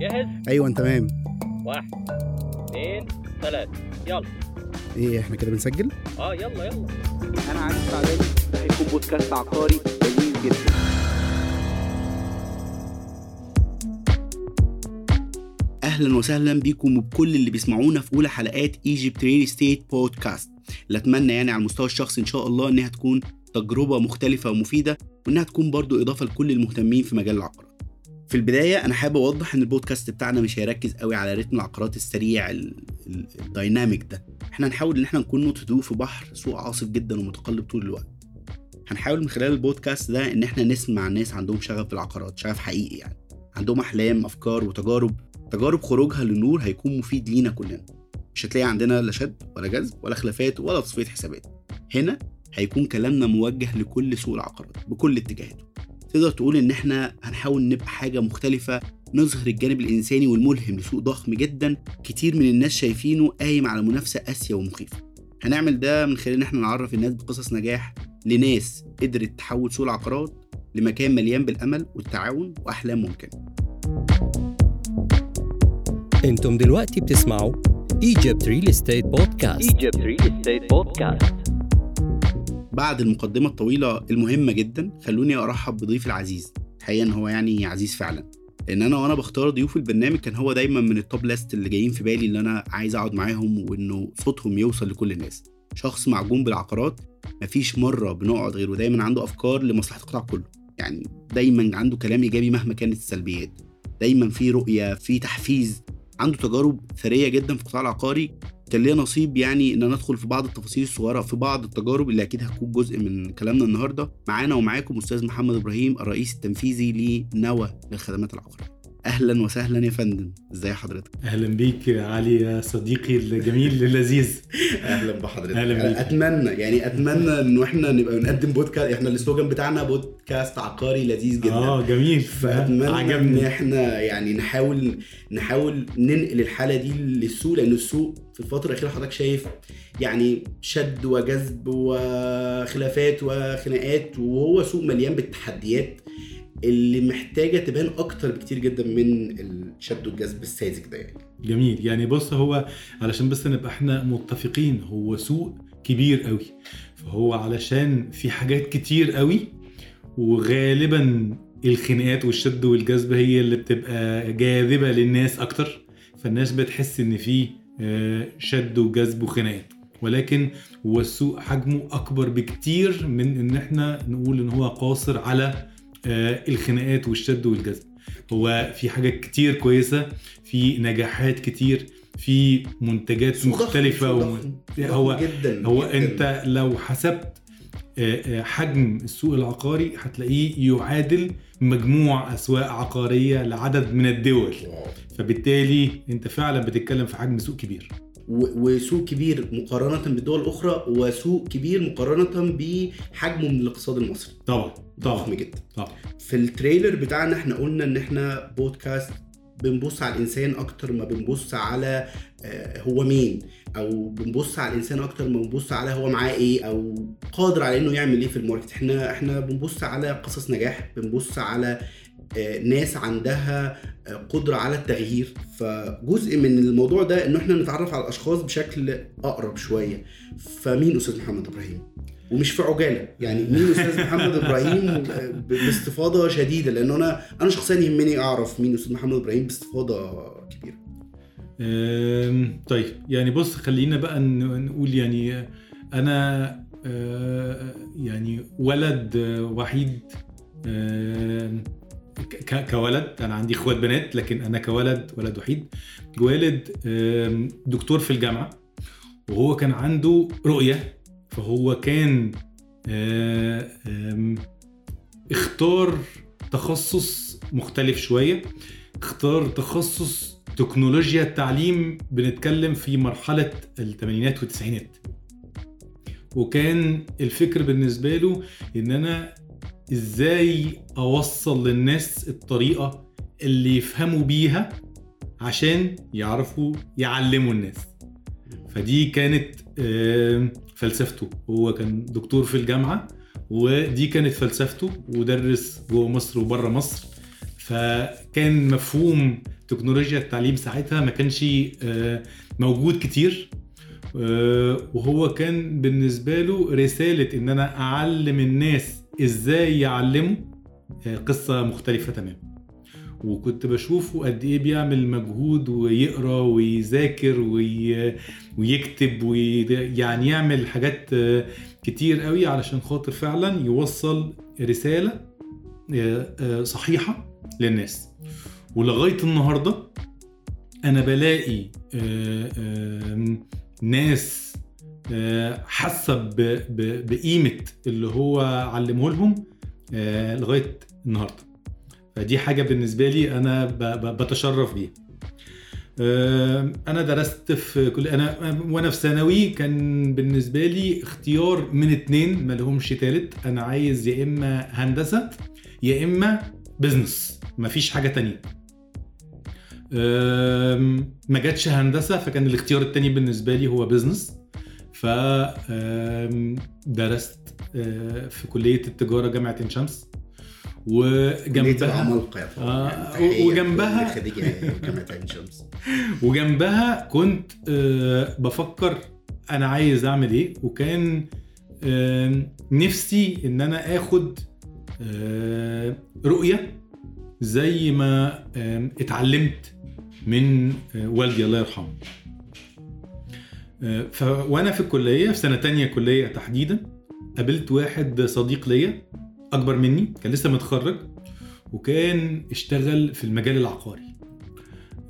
جاهز؟ أيوه انت تمام. واحد اثنين ثلاثة. يلا. إيه إحنا كده بنسجل؟ آه يلا يلا. أنا علي السعداني ده هيكون بودكاست عقاري لذيذ جدا. أهلا وسهلا بيكم وبكل اللي بيسمعونا في أولى حلقات Egypt Real Estate Podcast اللي اتمنى يعني على المستوى الشخصي إن شاء الله إنها تكون تجربة مختلفة ومفيدة وإنها تكون برضو إضافة لكل المهتمين في مجال العقارات. في البداية أنا حابب أوضح إن البودكاست بتاعنا مش هيركز قوي على رتم العقارات السريع ال- ال- ال dynamic ده. إحنا هنحاول إن إحنا نكون نقطه هدوء في بحر سوق عاصف جدا ومتقلب طول الوقت. هنحاول من خلال البودكاست ده إن إحنا نسمع ناس عندهم شغف بالعقارات شغف حقيقي يعني. عندهم أحلام أفكار وتجارب. تجارب خروجها للنور هيكون مفيد لينا كلنا. مش هتلاقي عندنا لا شد ولا جذب ولا خلافات ولا تصفية حسابات. هنا هيكون كلامنا موجه لكل سوق العقارات بكل اتجاهاته. تقدر تقول إن إحنا هنحاول نبقى حاجة مختلفة نظهر الجانب الإنساني والملهم لسوق ضخم جدا كتير من الناس شايفينه قايم على منافسة قاسية ومخيفة. هنعمل ده من خلال إن إحنا نعرف الناس بقصص نجاح لناس قدرت تحول سوق العقارات لمكان مليان بالأمل والتعاون وأحلام ممكنة. أنتم دلوقتي بتسمعوا Egypt Real Estate Podcast. Egypt Real Estate Podcast. بعد المقدمة الطويلة المهمة جدا خلوني أرحب بضيفي العزيز. الحقيقة إن هو يعني عزيز فعلا. لأن أنا وأنا بختار ضيوف البرنامج كان هو دايما من التوب ليست اللي جايين في بالي اللي أنا عايز أقعد معاهم وإنه صوتهم يوصل لكل الناس. شخص معجون بالعقارات مفيش مرة بنقعد غير ودايما عنده أفكار لمصلحة القطاع كله. يعني دايما عنده كلام إيجابي مهما كانت السلبيات. دايما في رؤية في تحفيز. عنده تجارب ثرية جدا في القطاع العقاري. كان ليا نصيب يعني إن أنا أدخل في بعض التفاصيل الصغيرة في بعض التجارب اللي أكيد هتكون جزء من كلامنا النهارده. معانا ومعاكم أستاذ محمد إبراهيم الرئيس التنفيذي لنوى للخدمات العقارية. أهلا وسهلا يا فندم. ازي حضرتك؟ أهلا بيك يا علي يا صديقي الجميل اللذيذ. أهلا بحضرتك. أهلا بيك. أتمنى يعني أتمنى انه إحنا نبقى بنقدم بودكاست إحنا السلوجان بتاعنا بودكاست عقاري لذيذ جدا. آه جميل. فأتمنى إن عجبني إحنا يعني نحاول نحاول ننقل الحالة دي للسوق لأن السوق في الفترة الأخيرة حضرتك شايف يعني شد وجذب وخلافات وخناقات وهو سوق مليان بالتحديات. اللي محتاجة تبان أكتر بكتير جدا من الشد والجذب الساذج ده يعني. جميل. يعني بص هو علشان بس نبقى إحنا متفقين هو سوق كبير قوي. فهو علشان في حاجات كتير قوي وغالبا الخناقات والشد والجذب هي اللي بتبقى جاذبة للناس أكتر. فالناس بتحس إن في آه، شد وجذب وخناقات. ولكن هو السوق حجمه أكبر بكتير من إن إحنا نقول إن هو قاصر على الخناقات والشد والجذب هو في حاجات كتير كويسة في نجاحات كتير في منتجات مختلفة ضخم هو جدا هو جداً. أنت لو حسبت آه، آه، حجم السوق العقاري هتلاقيه يعادل مجموع أسواق عقارية لعدد من الدول. فبالتالي أنت فعلا بتتكلم في حجم سوق كبير و- وسوق كبير مقارنة بالدول الأخرى وسوق كبير مقارنة بحجمه من الاقتصاد المصري. طبعا ضخم طبعا جدا. طبعا. في التريلر بتاعنا إحنا قلنا إن إحنا بودكاست بنبص على الإنسان أكتر ما بنبص على آه، هو مين أو بنبص على الإنسان أكتر ما بنبص على هو معاه إيه أو قادر على إنه يعمل إيه في الماركت. إحنا إحنا بنبص على قصص نجاح بنبص على ناس عندها قدرة على التغيير. فجزء من الموضوع ده إنه إحنا نتعرف على الأشخاص بشكل أقرب شوية. فمين أستاذ محمد إبراهيم؟ ومش في عجالة. يعني مين أستاذ محمد إبراهيم؟ باستفاضة شديدة. لأن أنا أنا شخصيا يهمني أعرف مين أستاذ محمد إبراهيم باستفاضة كبيرة. طيب. يعني بص خلينا بقى نقول يعني أنا آه، يعني ولد وحيد. كولد أنا عندي إخوات بنات لكن أنا كولد ولد وحيد. والد دكتور في الجامعة وهو كان عنده رؤية فهو كان آه، اختار تخصص مختلف شوية. اختار تخصص تكنولوجيا التعليم بنتكلم في مرحلة الثمانينات والتسعينات. وكان الفكر بالنسبة له إن أنا إزاي أوصل للناس الطريقة اللي يفهموا بيها عشان يعرفوا يعلموا الناس. فدي كانت فلسفته. هو كان دكتور في الجامعة ودي كانت فلسفته ودرس جوه مصر وبره مصر. فكان مفهوم تكنولوجيا التعليم ساعتها ما كانش آه، موجود كتير. آه، وهو كان بالنسبة له رسالة إن أنا أعلم الناس إزاي يعلموا آه، قصة مختلفة تماما وكنت بشوفه قد إيه بيعمل مجهود ويقرأ ويذاكر وي... ويكتب ويعني يعمل حاجات آه، كتير قوي علشان خاطر فعلا يوصل رسالة آه، صحيحة للناس. ولغاية النهارده أنا بلاقي ناس آه، حاسة بقيمة اللي هو علمه لهم آه، لغاية النهارده. فدي حاجة بالنسبة لي أنا بتشرف بيها. آه، أنا درست في كل أنا وأنا في ثانوي كان بالنسبة لي اختيار من اتنين ما لهمش تالت. أنا عايز يا إما هندسة يا إما بزنس مفيش حاجة تانية. ما جاتش هندسة فكان الاختيار التاني بالنسبة لي هو بزنس ف آم، درست آه، في كلية التجارة جامعة عين شمس. وجنبها آه،. تحية وجنبها- عين شمس. وجنبها كنت آه، بفكر أنا عايز أعمل إيه وكان نفسي إن أنا آخد آه، رؤية زي ما اتعلمت من والدي الله يرحمه. ف وأنا في الكلية في سنة تانية كلية تحديدا قابلت واحد صديق ليا أكبر مني كان لسه متخرج وكان اشتغل في المجال العقاري.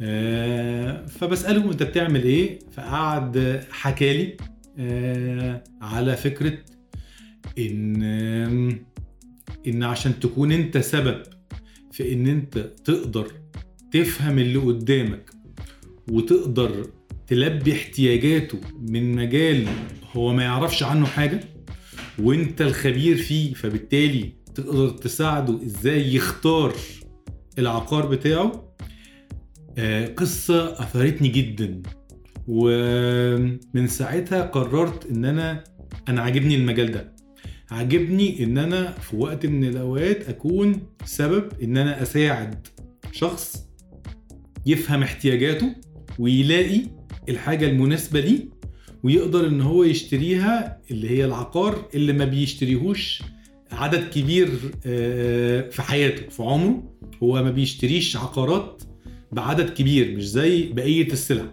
آه، فبسأله أنت بتعمل إيه؟ فقعد حكالي آه، على فكرة إن إن عشان تكون أنت سبب في إن أنت تقدر تفهم اللي قدامك وتقدر تلبي احتياجاته من مجال هو ما يعرفش عنه حاجة وانت الخبير فيه فبالتالي تقدر تساعده إزاي يختار العقار بتاعه. آه، قصة أثرتني جدا ومن ساعتها قررت إن أنا أنا عاجبني المجال ده. عاجبني إن أنا في وقت من الأوقات أكون سبب إن أنا أساعد شخص يفهم احتياجاته ويلاقي الحاجة المناسبة ليه ويقدر إن هو يشتريها اللي هي العقار اللي ما بيشتريهوش عدد كبير آه، في حياته في عمره هو ما بيشتريش عقارات بعدد كبير مش زي بقية السلع.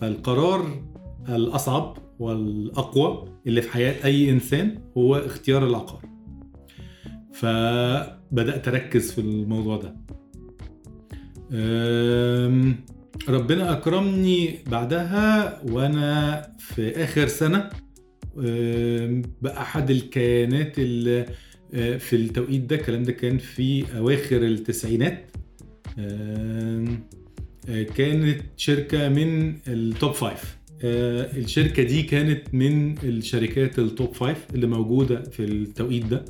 فالقرار الأصعب والأقوى اللي في حياة أي إنسان هو اختيار العقار. فبدأت أركز في الموضوع ده. ربنا أكرمني بعدها وأنا في آخر سنة أم، بأحد الكيانات اللي آه، في التوقيت ده الكلام ده كان في أواخر التسعينات آه، كانت شركة من التوب فايف آه، الشركة دي كانت من الشركات ال top five اللي موجودة في التوقيت ده.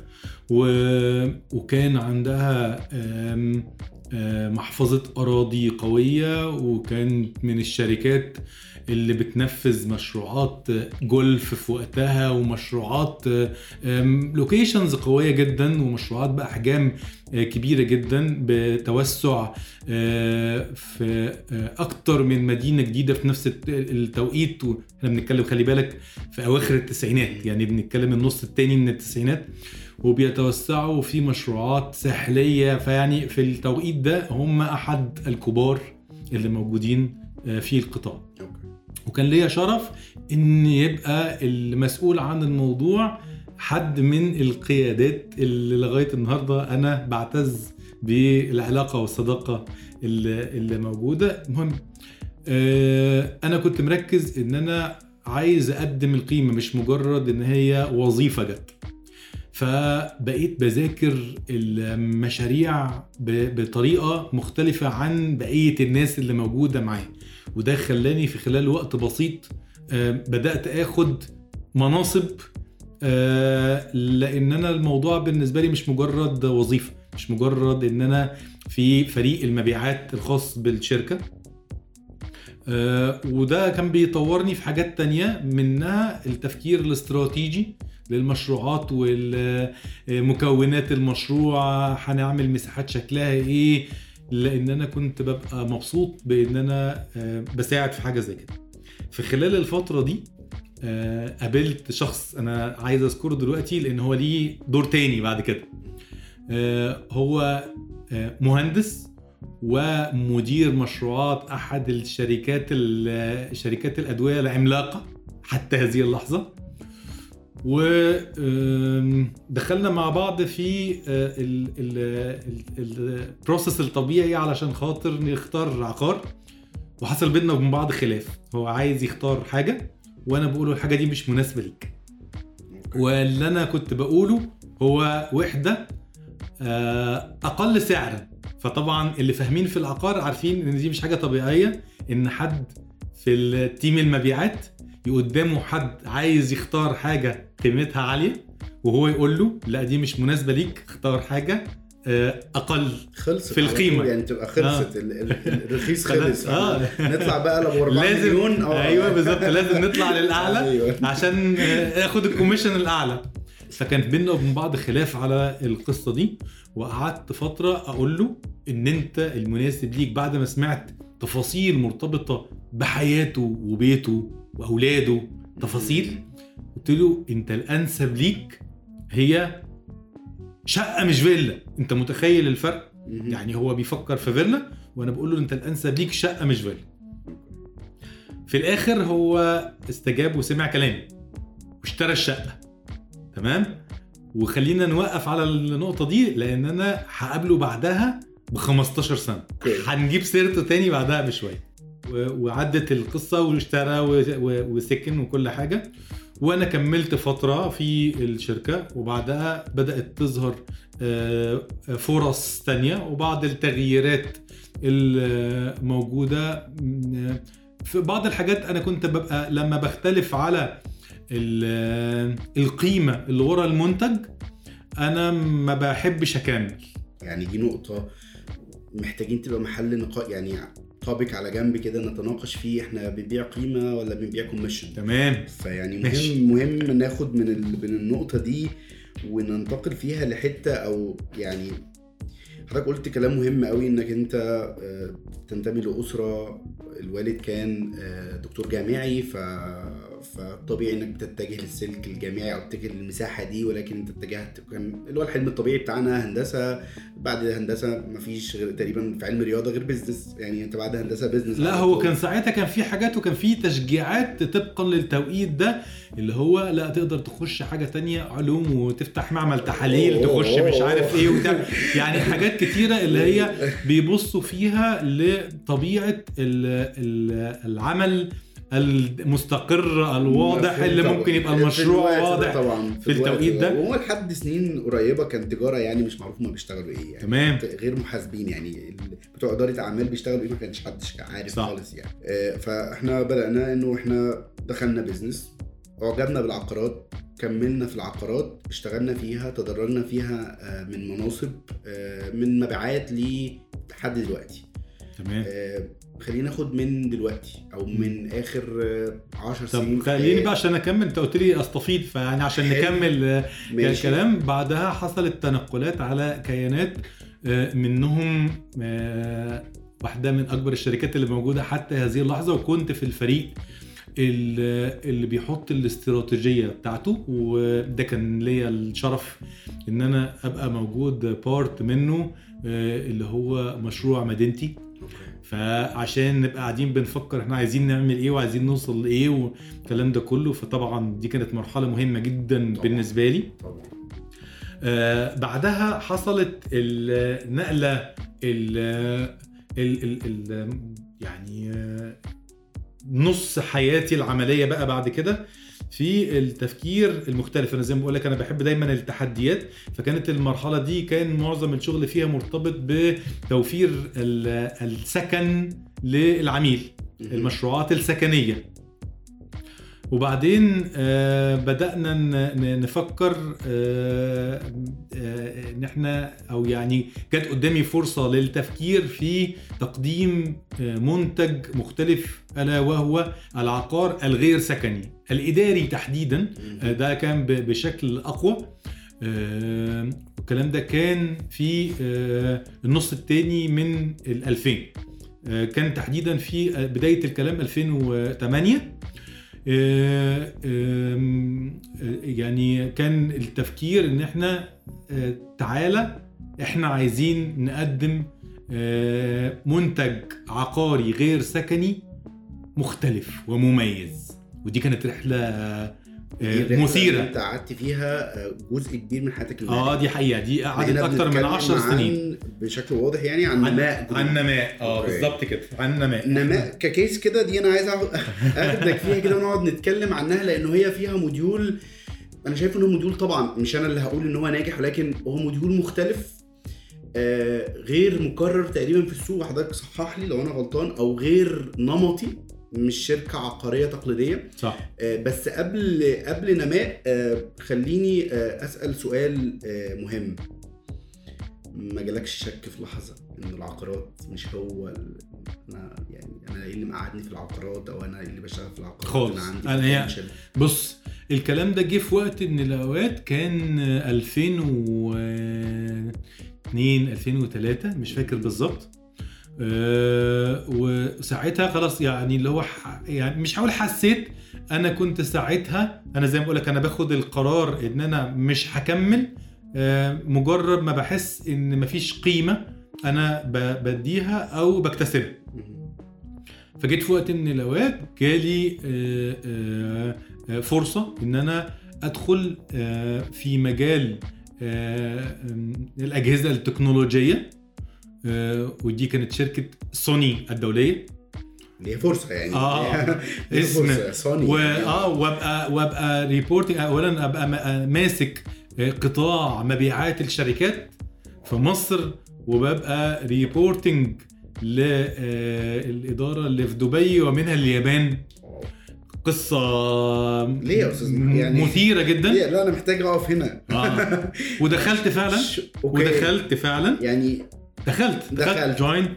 وكان عندها محفظة أراضي قوية وكانت من الشركات اللي بتنفذ مشروعات جولف في وقتها ومشروعات لوكيشنز قوية جدا ومشروعات بأحجام آه، كبيرة جدا بتوسع آه، في آه، أكتر من مدينة جديدة في نفس الت- التوقيت. وإحنا بنتكلم خلي بالك في أواخر التسعينات يعني بنتكلم النص التاني من التسعينات. وبيتوسعوا في مشروعات ساحلية فيعني في التوقيت ده هم أحد الكبار اللي موجودين آه، في القطاع. وكان ليا شرف إن يبقى المسؤول عن الموضوع حد من القيادات اللي لغاية النهارده أنا بعتز بالعلاقة والصداقة اللي, اللي موجودة. المهم آه، أنا كنت مركز إن أنا عايز أقدم القيمة مش مجرد إن هي وظيفة جت. فبقيت بذاكر المشاريع بطريقة مختلفة عن بقية الناس اللي موجودة معايا. وده خلاني في خلال وقت بسيط آه، بدأت آخد مناصب آه، لأن أنا الموضوع بالنسبة لي مش مجرد وظيفة مش مجرد إن أنا في فريق المبيعات الخاص بالشركة. آه، وده كان بيطورني في حاجات تانية منها التفكير الاستراتيجي. للمشروعات ومكونات المشروع هنعمل مساحات شكلها إيه؟ لأن أنا كنت ببقى مبسوط بإن أنا آه، بساعد في حاجة زي كده. في خلال الفترة دي آه، قابلت شخص أنا عايز أذكره دلوقتي لأن هو ليه دور تاني بعد كده. آه، هو مهندس ومدير مشروعات أحد الشركات ال- شركات الأدوية العملاقة حتى هذه اللحظة. ودخلنا مع بعض في البروسيس الطبيعي علشان خاطر نختار عقار. وحصل بينا وبين بعض خلاف. هو عايز يختار حاجة وأنا بقوله الحاجة دي مش مناسبة ليك. واللي أنا كنت بقوله هو وحدة آه، أقل سعرا فطبعا اللي فاهمين في العقار عارفين إن دي مش حاجة طبيعية إن حد في ال team المبيعات قدامه حد عايز يختار حاجة قيمتها عالية وهو يقول له لا دي مش مناسبة ليك اختار حاجة آه، أقل خلصت في القيمة. يعني تبقى خلصت ال- الرخيص خلص آه. نطلع بقى ل above 4 لازم مليون آه. أيوه بالظبط لازم نطلع للأعلى أيوه عشان آه، آخد ال commission الأعلى فكان بينا وبين بعض خلاف على القصة دي وقعدت فترة أقول له إن أنت المناسب ليك بعد ما سمعت تفاصيل مرتبطة بحياته وبيته وأولاده. تفاصيل؟ قلت له أنت الأنسب ليك هي شقة مش فيلا. أنت متخيل الفرق. يعني هو بيفكر في فيلا وأنا بقول له أنت الأنسب ليك شقة مش فيلا. في الآخر هو استجاب وسمع كلامي واشترى الشقة. تمام؟ وخلينا نوقف على النقطة دي لأن أنا هقابله بعدها ب 15 سنه. هنجيب سيرته تاني بعدها بشوية. وعدت القصة واشترى وسكن وكل حاجة. وأنا كملت فترة في الشركة وبعدها بدأت تظهر آه، فرص تانية وبعض التغييرات الموجودة. م- في بعض الحاجات أنا كنت ببقى لما بختلف على ال- القيمة اللي ورا المنتج أنا ما بحبش أكمل. يعني دي نقطة محتاجين تبقى محل نقاش يعني طابق على جنب كده نتناقش فيه إحنا بنبيع قيمة ولا بنبيع كوميشن تمام فيعني ماشي. مهم مهم ناخد من ال... من النقطة دي وننتقل فيها لحتة أو يعني حضرتك قلت كلام مهم قوي إنك أنت آه، تنتمي لأسرة الوالد كان آه، دكتور جامعي ف فطبيعي إنك بتتجه للسلك الجامعي أو تتجه للمساحة دي ولكن أنت اتجهت كان اللي هو الحلم الطبيعي بتاعنا هندسة. بعد هندسة مفيش غير تقريبا في علم رياضه غير business يعني أنت بعد هندسة business لا هو. كان ساعتها كان في حاجات وكان في تشجيعات طبقا للتوقيت ده اللي هو لا تقدر تخش حاجة تانية علوم وتفتح معمل تحاليل تخش مش عارف إيه وبتاع. يعني حاجات كتيرة اللي هي بيبصوا فيها لطبيعة ال- ال- العمل المستقر الواضح اللي. ممكن يبقى في المشروع واضح طبعا في التوقيت ده. وهو لحد سنين قريبة كان تجارة يعني مش معروف ما بيشتغلوا إيه يعني تمام. غير محاسبين يعني بتوع إدارة أعمال بيشتغلوا إيه ما كانش حد عارف صح. خالص يعني آه، فإحنا بدأنا إنه إحنا دخلنا بيزنس أعجبنا بالعقارات كملنا في العقارات اشتغلنا فيها تدرجنا فيها آه، من مناصب آه، من مبيعات لحد دلوقتي تمام خلينا ناخد من دلوقتي أو من آخر 10 سنين طب خليني. بقى عشان أكمل أنت قلت لي استفيض فيعني عشان. نكمل آه، ماشي. الكلام بعدها حصلت تنقلات على كيانات آه، منهم آه، واحدة من أكبر الشركات اللي موجودة حتى هذه اللحظة وكنت في الفريق ال- اللي بيحط الاستراتيجية بتاعته وده كان ليا الشرف إن أنا أبقى موجود بارت منه آه، اللي هو مشروع مدينتي فعشان نبقى قاعدين بنفكر إحنا عايزين نعمل إيه وعايزين نوصل لإيه والكلام ده كله فطبعا دي كانت مرحلة مهمة جدا طبعاً. بالنسبة لي. طبعا. آه بعدها حصلت النقلة ال ال ال يعني آه، نص حياتي العملية بقى بعد كده. في التفكير المختلف. أنا زي ما بقول لك أنا بحب دايما التحديات. فكانت المرحلة دي كان معظم الشغل فيها مرتبط بتوفير ال- السكن للعميل المشروعات السكنية. وبعدين آه، بدأنا نفكر آه، آه، ان إحنا أو يعني جت قدامي فرصة للتفكير في تقديم آه، منتج مختلف ألا وهو العقار الغير سكني الإداري تحديدا. آه، ده كان بشكل أقوى. آه، والكلام ده كان في آه، النص الثاني من ال 2000 آه، كان تحديدا في آه، بداية الكلام 2008 آه، آم، آه، يعني كان التفكير إن إحنا آه، تعالى إحنا عايزين نقدم آه، منتج عقاري غير سكني مختلف ومميز. ودي كانت رحلة آه، مثيرة. انت قعدت فيها آه، جزء كبير من حياتك آه دي حقيقة. دي قعدت أكتر من بنتكلم 10 سنين. بشكل واضح يعني عن نماء عن نماء. آه. بالظبط كده. عن نماء. نماء. ككيس كده دي أنا عايز أخدك فيها كده ونقعد نتكلم عنها لأنه هي فيها موديول. أنا شايف إنه module طبعا مش أنا اللي هقول إن هو ناجح ولكن هو module مختلف آه غير مكرر تقريبا في السوق. وحضرتك صحح لي لو أنا غلطان أو غير نمطي. مش شركة عقارية تقليدية. صح. آه، بس قبل قبل نماء آه، خليني آه، أسأل سؤال مهم. ما جالكش شك في لحظة إن العقارات مش هو ال- أنا يعني أنا إيه اللي مقعدني في العقارات أو أنا اللي بشتغل في العقارات؟ خالص. أنا عندي أنا potential. بص الكلام ده جه في وقت من الأوقات كان 2002 2003 مش فاكر بالظبط. أه وساعتها خلاص يعني اللي هو يعني مش هقول حسيت أنا كنت ساعتها أنا زي ما بقول لك أنا باخد القرار إن أنا مش هكمل أه مجرد ما بحس إن مفيش قيمة أنا بديها أو بكتسبها. فجيت في وقت من الأوقات جالي آه، آه، آه، فرصة إن أنا أدخل آه، في مجال آه، الأجهزة التكنولوجية آه، ودي كانت شركة سوني الدولية دي فرصة يعني آه. دي اسم- سوني و... يعني. آه وابقى وأبقى reporting أولا أبقى ما- ماسك آه، قطاع مبيعات الشركات في مصر وببقى reporting للإدارة اللي في دبي ومنها اليابان قصة ليه يا أستاذ؟ م- يعني- مثيرة جدا ليه؟ لا أنا محتاج أقف هنا آه. ودخلت فعلا. ودخلت فعلا يعني دخلت دخلت. joinت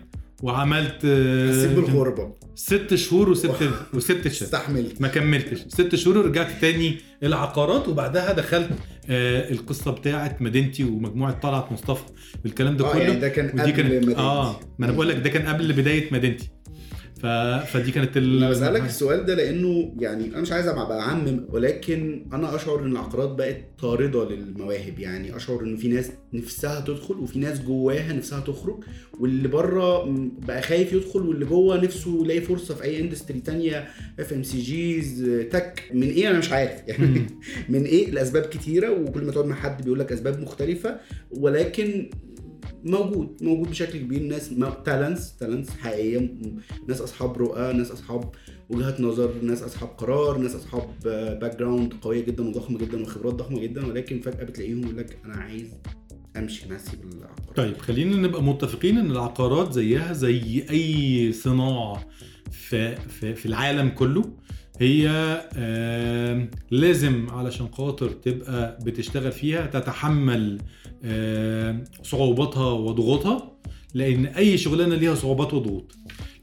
وعملت آه، حسيت بالغربة. ست شهور وست وست شهور. استحملت. ما كملتش. ست شهور ورجعت تاني العقارات وبعدها دخلت آه القصة بتاعه مدينتي ومجموعة طلعت مصطفى. والكلام ده آه كله. يعني ده كان ودي قبل كانت مدينتي. آه ما أنا بقول لك ده كان قبل بداية مدينتي. ف... فدي كانت ال... أنا بسألك السؤال ده لأنه يعني أنا مش عايز أبقى اعمم ولكن أنا أشعر إن العقارات بقت طاردة للمواهب. يعني أشعر إن في ناس نفسها تدخل وفي ناس جواها نفسها تخرج واللي بره بقى خايف يدخل واللي جوه نفسه يلاقي فرصة في أي اندستري تانية FMCGs tech من إيه؟ أنا مش عارف. يعني. من إيه؟ لأسباب كتيرة وكل ما تقعد مع حد بيقول لك أسباب مختلفة ولكن موجود موجود بشكل كبير. ناس talents talents حقيقية. ناس أصحاب رؤى ناس أصحاب وجهات نظر ناس أصحاب قرار ناس أصحاب background قوية جدا وضخمة جدا وخبرات ضخمة جدا. ولكن فجأة بتلاقيهم يقول لك أنا عايز أمشي أنا هسيب العقار طيب خلينا نبقى متفقين إن العقارات زيها زي أي صناعة في في, في العالم كله. هي لازم علشان خاطر تبقى بتشتغل فيها تتحمل صعوباتها وضغوطها لأن أي شغلانة ليها صعوبات وضغوط.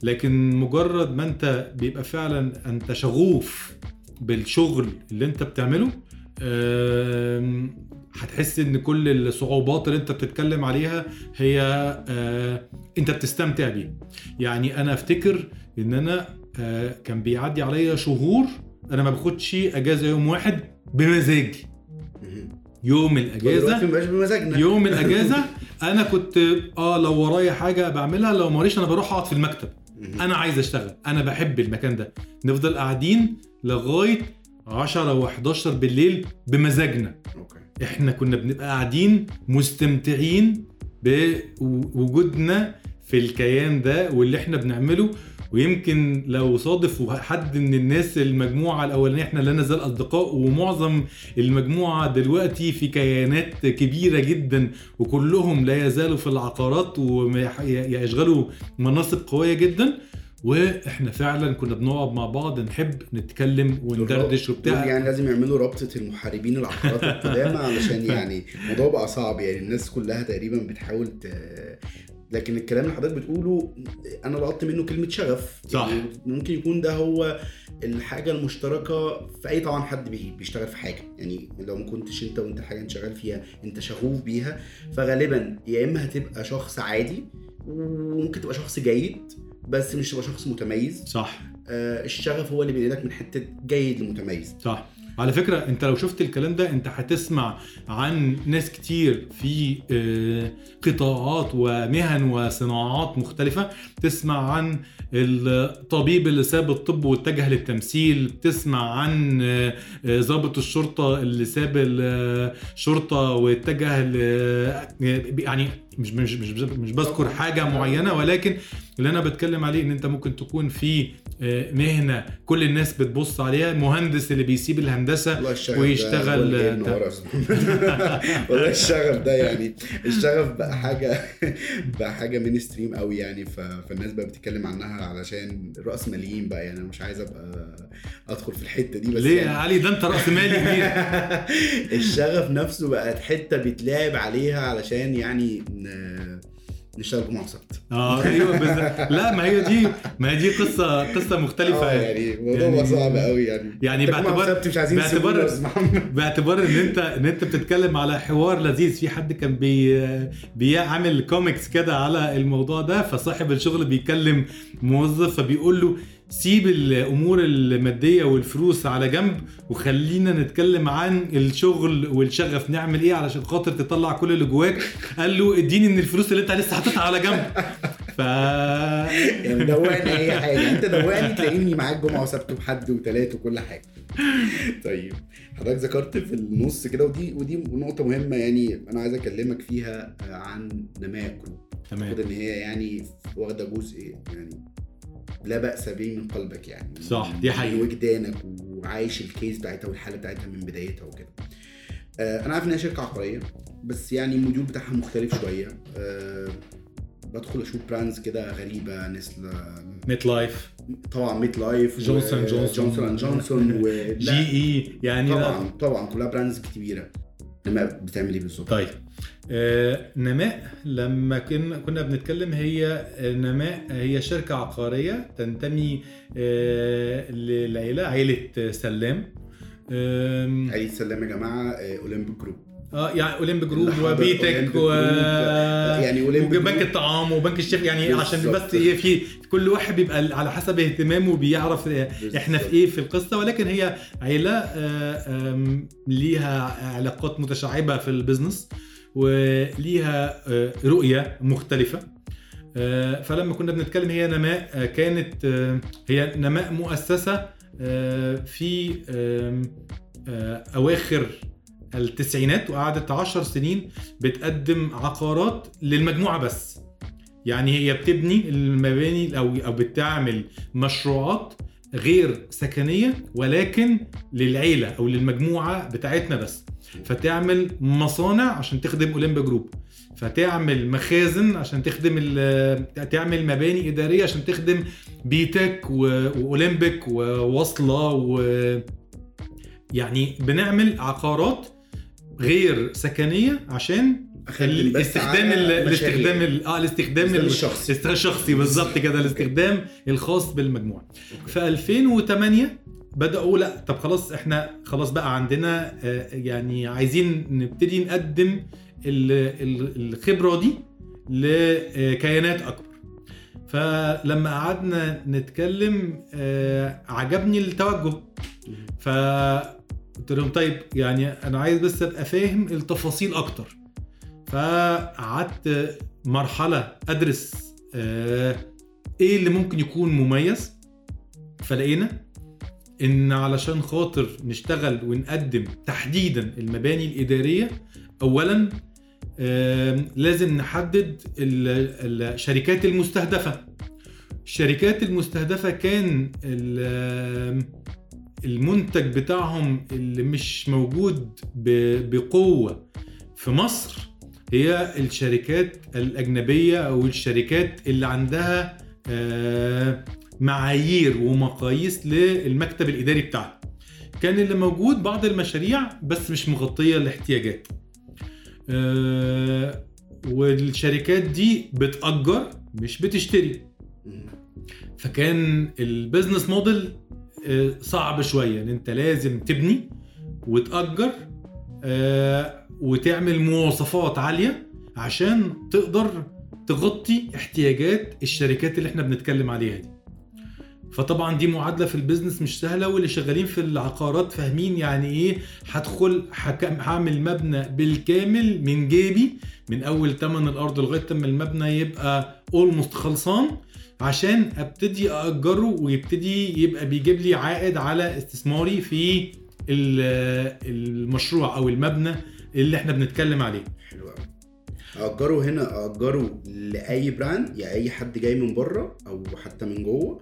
لكن مجرد ما أنت بيبقى فعلا أنت شغوف بالشغل اللي أنت بتعمله آم، هتحس إن كل الصعوبات اللي أنت بتتكلم عليها هي آه، أنت بتستمتع بيها. يعني أنا أفتكر إن أنا آه، كان بيعدي عليا شهور أنا ما باخدش أجازة يوم واحد بمزاجي. يوم الأجازة. مبقاش بمزاجنا. يوم الأجازة. أنا كنت آه لو ورايا حاجة بعملها لو موريش أنا بروح أقعد في المكتب. أنا عايز أشتغل. أنا بحب المكان ده. نفضل قاعدين لغاية 10 و11 بالليل بمزاجنا. أوكي. إحنا كنا بنبقى قاعدين مستمتعين بوجودنا في الكيان ده واللي إحنا بنعمله. ويمكن لو صادف حد من الناس المجموعة الأولانية إحنا لا نزال أصدقاء ومعظم المجموعة دلوقتي في كيانات كبيرة جدا وكلهم لا يزالوا في العقارات ويشغلوا مناصب قوية جدا وإحنا فعلا كنا بنقعد مع بعض نحب نتكلم وندردش وبتاع يعني لازم يعملوا رابطة المحاربين العقارات القدامى علشان يعني الموضوع بقى صعب يعني الناس كلها تقريبا بتحاول. لكن الكلام اللي حضرتك بتقوله أنا لقطت منه كلمة شغف. صح. يعني ممكن يكون ده هو الحاجة المشتركة في أي طبعا حد بي- بيشتغل في حاجة. يعني لو ما كنتش أنت وأنت الحاجة انت شغال فيها أنت شغوف بيها. فغالبا يا إما هتبقى شخص عادي وممكن تبقى شخص جيد بس مش تبقى شخص متميز. صح. آه الشغف هو اللي بينقلك من حتة جيد لمتميز. صح. على فكرة انت لو شفت الكلام ده انت هتسمع عن ناس كتير في آه، قطاعات ومهن وصناعات مختلفة. تسمع عن الطبيب اللي ساب الطب واتجه للتمثيل. تسمع عن آه، آه، ضابط الشرطة اللي ساب الشرطة واتجه يعني مش مش مش مش بذكر حاجة معينة ولكن اللي أنا بتكلم عليه إن أنت ممكن تكون في آه، مهنة كل الناس بتبص عليها مهندس اللي بيسيب الشغف ويشتغل- يا. والله الشغف ده يعني. الشغف بقى حاجة بقى حاجة مين ستريم قوي يعني. فالناس بقى بتتكلم عنها علشان رأس ماليين بقى يعني. أنا مش عايز أبقى أدخل في الحتة دي بس ليه يا يعني. علي؟ ده أنت رأس مالي كبير. الشغف نفسه بقت حتة بيتلعب عليها علشان يعني ن... نشتغل جمعه وسبت آه أيوه بس لا ما هي دي ما هي دي قصه قصة مختلفة. آه يعني الموضوع يعني- صعب قوي يعني. يعني باعتبار- مش عايزين باعتبار-. باعتبار إن انت إن أنت بتتكلم على حوار لذيذ. في حد كان بي بيعمل كوميكس كده على الموضوع ده فصاحب الشغل بيكلم موظف فبيقول له سيب الأمور المادية والفلوس على جنب وخلينا نتكلم عن الشغل والشغف. نعمل إيه علشان خاطر تطلع كل اللي جواك؟ قال له اديني من الفلوس اللي أنت لسه حاططها على جنب. ف يعني دوقني أي حاجة. أنت دوقني تلاقيني معاك جمعة وسبت وحد وثلاث وكل حاجة. طيب حضرتك ذكرت في النص كده ودي ودي نقطة مهمة يعني أنا عايز أكلمك فيها آه، عن نماء كروب تمام إن هي يعني واخدة جزء يعني لا بأس به من قلبك يعني صح، دي حقيقة. من وجدانك وعايش الكيس بتاعتها والحالة بتاعتها من بدايتها وكده آه، أنا عارف إنها شركة عقارية بس يعني ال module بتاعها مختلف شوية آه، بدخل أشوف brands كده غريبة نسل ميت لايف طبعا ميت لايف جونسون جونسون. جونسون and جونسون و... جي اي يعني لا. طبعا طبعا كلها brands كبيرة نماء بتعمل إيه بالظبط؟ طيب نماء لما كنا كنا بنتكلم هي آه، نماء هي شركة عقارية تنتمي آه للعيلة عيلة آه، سلام عيد سلام يا جماعة آه، اولمبيك جروب. آه يعني أولمب جروب وبيتك و يعني أولمبيك وبنك. الطعام وبنك الشيخ يعني عشان. بس إيه في كل واحد بيبقى على حسب اهتمامه بيعرف آه، إحنا في إيه في القصة. ولكن هي عيلة آه، ليها علاقات متشعبة في ال business. وليها آه، رؤية مختلفة. آه، فلما كنا بنتكلم هي نماء آه، كانت هي نماء مؤسسة آه، في أواخر التسعينات وقعدت عشر سنين بتقدم عقارات للمجموعة بس. يعني هي بتبني المباني أو أو بتعمل مشروعات غير سكنية ولكن للعيلة أو للمجموعة بتاعتنا بس. فتعمل مصانع عشان تخدم اولمبيا جروب فتعمل مخازن عشان تخدم ال- تعمل مباني إدارية عشان تخدم بيتك و- وأولمبيك ووصلة و يعني بنعمل عقارات غير سكنية عشان الاستخدام. الاستخدام ال- آه الاستخدام الاستخدام ال- الشخصي. الشخصي بالظبط كده الاستخدام الخاص بالمجموعة في 2008 بدأوا لا طب خلاص إحنا خلاص بقى عندنا آه، يعني عايزين نبتدي نقدم ال- ال- الخبرة دي لكيانات أكبر. فلما قعدنا نتكلم آه، عجبني التوجه. ف قلت لهم طيب يعني أنا عايز بس أبقى فاهم التفاصيل أكتر. فقعدت مرحلة أدرس آه، إيه اللي ممكن يكون مميز. فلقينا إن علشان خاطر نشتغل ونقدم تحديدا المباني الإدارية اولا لازم نحدد ال- الشركات المستهدفة. الشركات المستهدفة كان ال- المنتج بتاعهم اللي مش موجود بقوة. في مصر هي الشركات الأجنبية أو الشركات اللي عندها آه، معايير ومقاييس للمكتب الإداري بتاعها كان اللي موجود بعض المشاريع بس مش مغطية الاحتياجات. آه، والشركات دي بتأجر مش بتشتري. فكان البيزنس موديل آه، صعب شوية. إن أنت لازم تبني وتأجر آه، وتعمل مواصفات عالية عشان تقدر تغطي احتياجات الشركات اللي إحنا بنتكلم عليها دي. فطبعا دي معادلة في ال business مش سهلة واللي شغالين في العقارات فاهمين يعني إيه هدخل هعمل مبنى بالكامل من جيبي من أول تمن الأرض لغاية لما المبنى يبقى almost خلصان عشان أبتدي اجره ويبتدي يبقى بيجيب لي عائد على استثماري في ال- المشروع أو المبنى اللي إحنا بنتكلم عليه. حلو قوي اجره هنا اجره لأي brand يعني أي حد جاي من بره أو حتى من جوه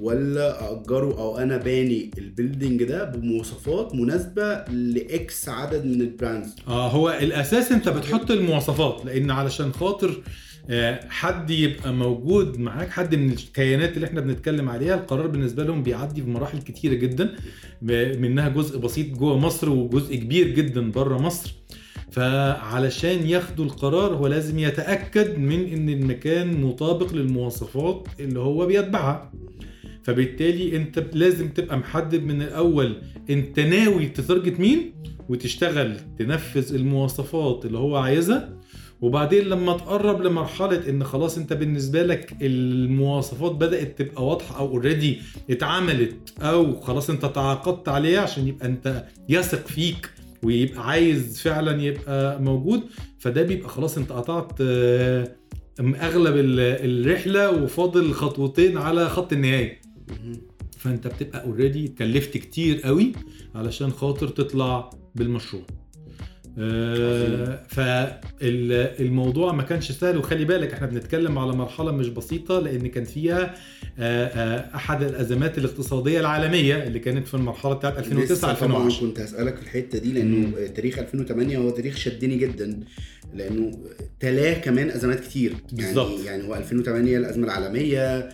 ولا أجره أو أنا باني ال building ده بمواصفات مناسبة ل X عدد من ال brands. آه هو الأساس أنت بتحط المواصفات لأن علشان خاطر آه، حد يبقى موجود معاك حد من الكيانات اللي إحنا بنتكلم عليها القرار بالنسبة لهم بيعدي في مراحل كتيرة جدا منها جزء بسيط جوه مصر وجزء كبير جدا بره مصر. فعلشان ياخدوا القرار هو لازم يتأكد من إن المكان مطابق للمواصفات اللي هو بيتبعها. فبالتالي انت لازم تبقى محدد من الأول انت ناوي ت target مين وتشتغل تنفذ المواصفات اللي هو عايزها. وبعدين لما تقرب لمرحلة إن خلاص أنت بالنسبة لك المواصفات بدأت تبقى واضحة أو already اتعملت أو خلاص أنت تعاقدت عليها عشان يبقى أنت يثق فيك ويبقى عايز فعلا يبقى موجود فده بيبقى خلاص أنت قطعت آه، أغلب ال- الرحلة وفاضل خطوتين على خط النهاية. فانت بتبقى اوريدي اتكلفت كتير قوي علشان خاطر تطلع بالمشروع. آه، فالموضوع ما كانش سهل وخلي بالك إحنا بنتكلم على مرحلة مش بسيطة لأن كان فيها آه، آه، أحد الأزمات الاقتصادية العالمية اللي كانت في المرحلة بتاعت 2009 لسه طبعا 2010 كنت هسألك في الحتة دي لأنه تاريخ 2008 هو تاريخ شدني جدا لأنه تلاه كمان أزمات كتير. بالظبط. يعني يعني هو 2008 الأزمة العالمية آه،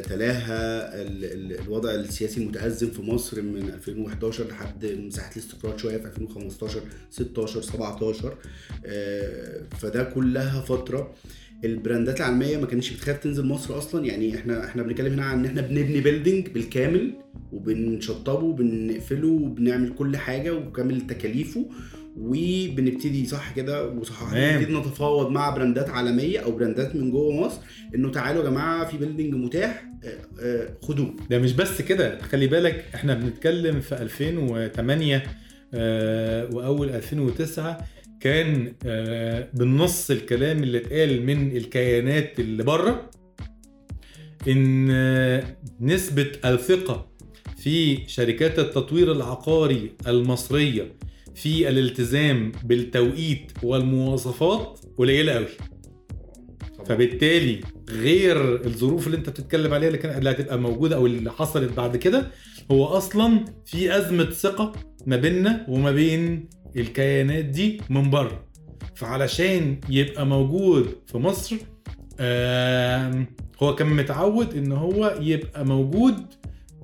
تلاها ال- ال- الوضع السياسي المتأزم في مصر من 2011 لحد مساحة الاستقرار شوية في 2015 16 17 آه، فده كلها فترة البراندات العالمية ما كانتش بتخاف تنزل مصر أصلا. يعني إحنا إحنا بنتكلم هنا عن إن إحنا بنبني بيلدينج بالكامل وبنشطبه وبنقفله وبنعمل كل حاجة وكامل تكاليفه. وبنبتدي صح كده وصح. نبتدي نتفاوض مع brand ات عالمية أو brand ات من جوه مصر إنه تعالوا يا جماعة في building متاح آه، آه، خدوه ده مش بس كده خلي بالك إحنا بنتكلم في 2008 آه، وأول 2009 كان آه، بالنص الكلام اللي اتقال من الكيانات اللي بره إن آه، نسبة الثقة في شركات التطوير العقاري المصرية في الالتزام بالتوقيت والمواصفات قليلة قوي فبالتالي غير الظروف اللي أنت بتتكلم عليها اللي كانت اللي هتبقى موجودة أو اللي حصلت بعد كده هو أصلا في أزمة ثقة ما بيننا وما بين الكيانات دي من بره. فعلشان يبقى موجود في مصر هو كان متعود إن هو يبقى موجود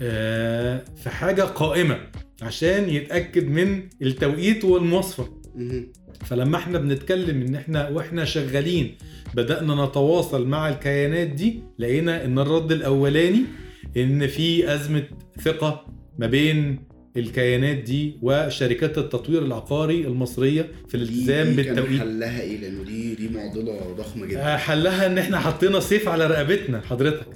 آه، في حاجة قائمة. عشان يتأكد من التوقيت والمواصفة. فلما إحنا بنتكلم إن إحنا وإحنا شغالين بدأنا نتواصل مع الكيانات دي لقينا إن الرد الأولاني إن في أزمة ثقة ما بين الكيانات دي وشركات التطوير العقاري المصرية في الالتزام بالتوقيت. حلها إيه؟ لأنه دي دي معضلة ضخمة جدا. آه، حلها إن إحنا حطينا سيف على رقبتنا حضرتك.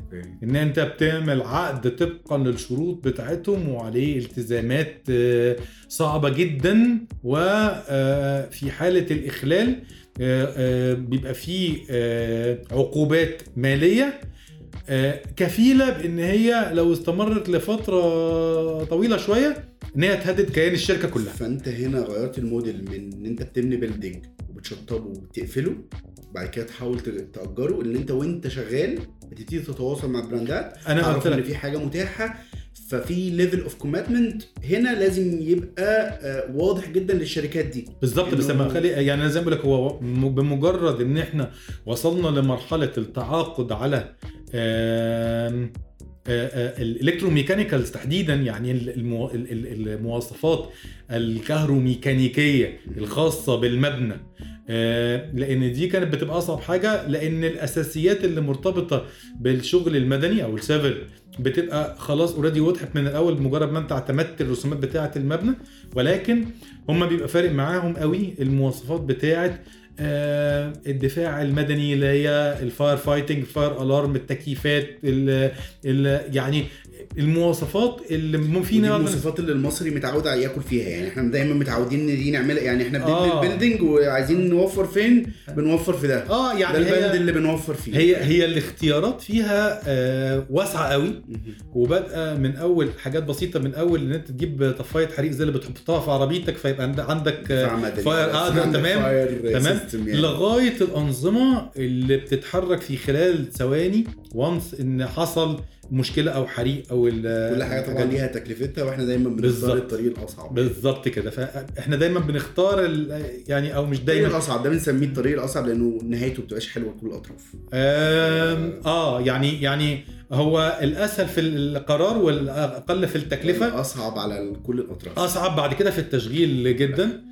إن أنت بتعمل عقد طبقا للشروط بتاعتهم وعليه التزامات آه، صعبة جدا وفي آه، آه، بيبقى فيه عقوبات مالية آه، كفيلة بإن هي لو استمرت لفترة طويلة شوية إن هي تهدد كيان الشركة كلها. فأنت هنا غيرت الموديل من إن أنت بتبني building وبتشطبه وبتقفله بعد كده تحاول تأجره إن أنت وأنت شغال بتبتدي تتواصل مع brand ات أنا تعرف قلت ان في حاجة متاحة ففي level of commitment هنا لازم يبقى آه، واضح جدا للشركات دي. بالظبط بس لما خلي يعني أنا زي ما بقول لك هو بمجرد إن إحنا وصلنا لمرحلة التعاقد على ال electromechanicals تحديدا يعني المو- ال- ال- المواصفات الكهروميكانيكية الخاصة بالمبنى. لأن دي كانت بتبقى أصعب حاجة لأن الأساسيات اللي مرتبطة بالشغل المدني أو ال civil بتبقى خلاص already وضحت من الأول بمجرد ما أنت اعتمدت الرسومات بتاعة المبنى ولكن هم بيبقى فارق معاهم قوي المواصفات بتاعة الدفاع المدني اللي هي ال fire fighting ال fire alarm التكييفات ال ال يعني المواصفات اللي فينا المواصفات اللي المصري متعود على ياكل فيها يعني إحنا دايما متعودين إن دي نعملها يعني إحنا بنبني آه. ال building وعايزين نوفر فين بنوفر في ده آه ده يعني البند هي اللي بنوفر فيه هي هي الاختيارات فيها آه، واسعة قوي. وبادئة من أول حاجات بسيطة من أول إن أنت تجيب طفاية حريق زي اللي بتحطها في عربيتك فيبقى عند- عندك. fire آه ده عندك تمام تمام يعني. لغاية الأنظمة اللي بتتحرك في خلال ثواني و once إن حصل مشكلة أو حريق أو كل حاجة طبعا. ليها تكلفتها وإحنا دايما بنختار. الطريق الأصعب. بالظبط كده. فاحنا دايما بنختار يعني أو مش الطريق دايما الأصعب ده بنسميه الطريق الأصعب لأنه نهايته بتبقاش حلوة لكل الأطراف. آه يعني يعني هو الأسهل في القرار والأقل في التكلفة. اصعب على كل الأطراف. أصعب بعد كده في التشغيل جدا.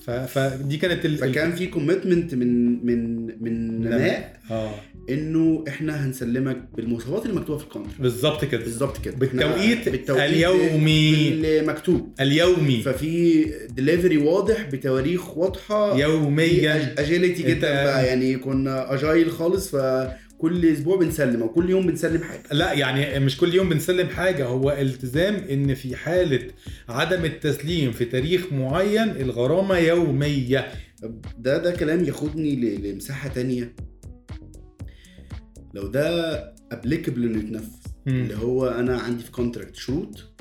ف- فدي كانت ال... فكان في commitment من من من نوا. آه. إنه إحنا هنسلمك بالمواصفات اللي مكتوبة في ال contract بالظبط كده. بالظبط كده. بالتوقيت إحنا- اليومي. اللي مكتوب اليومي. ففي دليفري واضح بتواريخ واضحة. يوميا. agility جدا بقى. يعني كنا agile خالص فكل أسبوع بنسلم أو كل يوم بنسلم حاجة. لا يعني مش كل يوم بنسلم حاجة. هو التزام إن في حالة عدم التسليم في تاريخ معين الغرامة يومية. ده ده كلام ياخدني لمساحة تانية. لو ده applicable انه يتنفذ. اللي هو أنا عندي في contract شروط.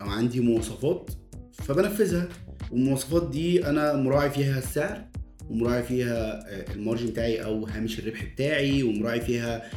أو عندي مواصفات فبنفذها والمواصفات دي أنا مراعي فيها السعر ومراعي فيها آه، ال margin بتاعي أو هامش الربح بتاعي ومراعي فيها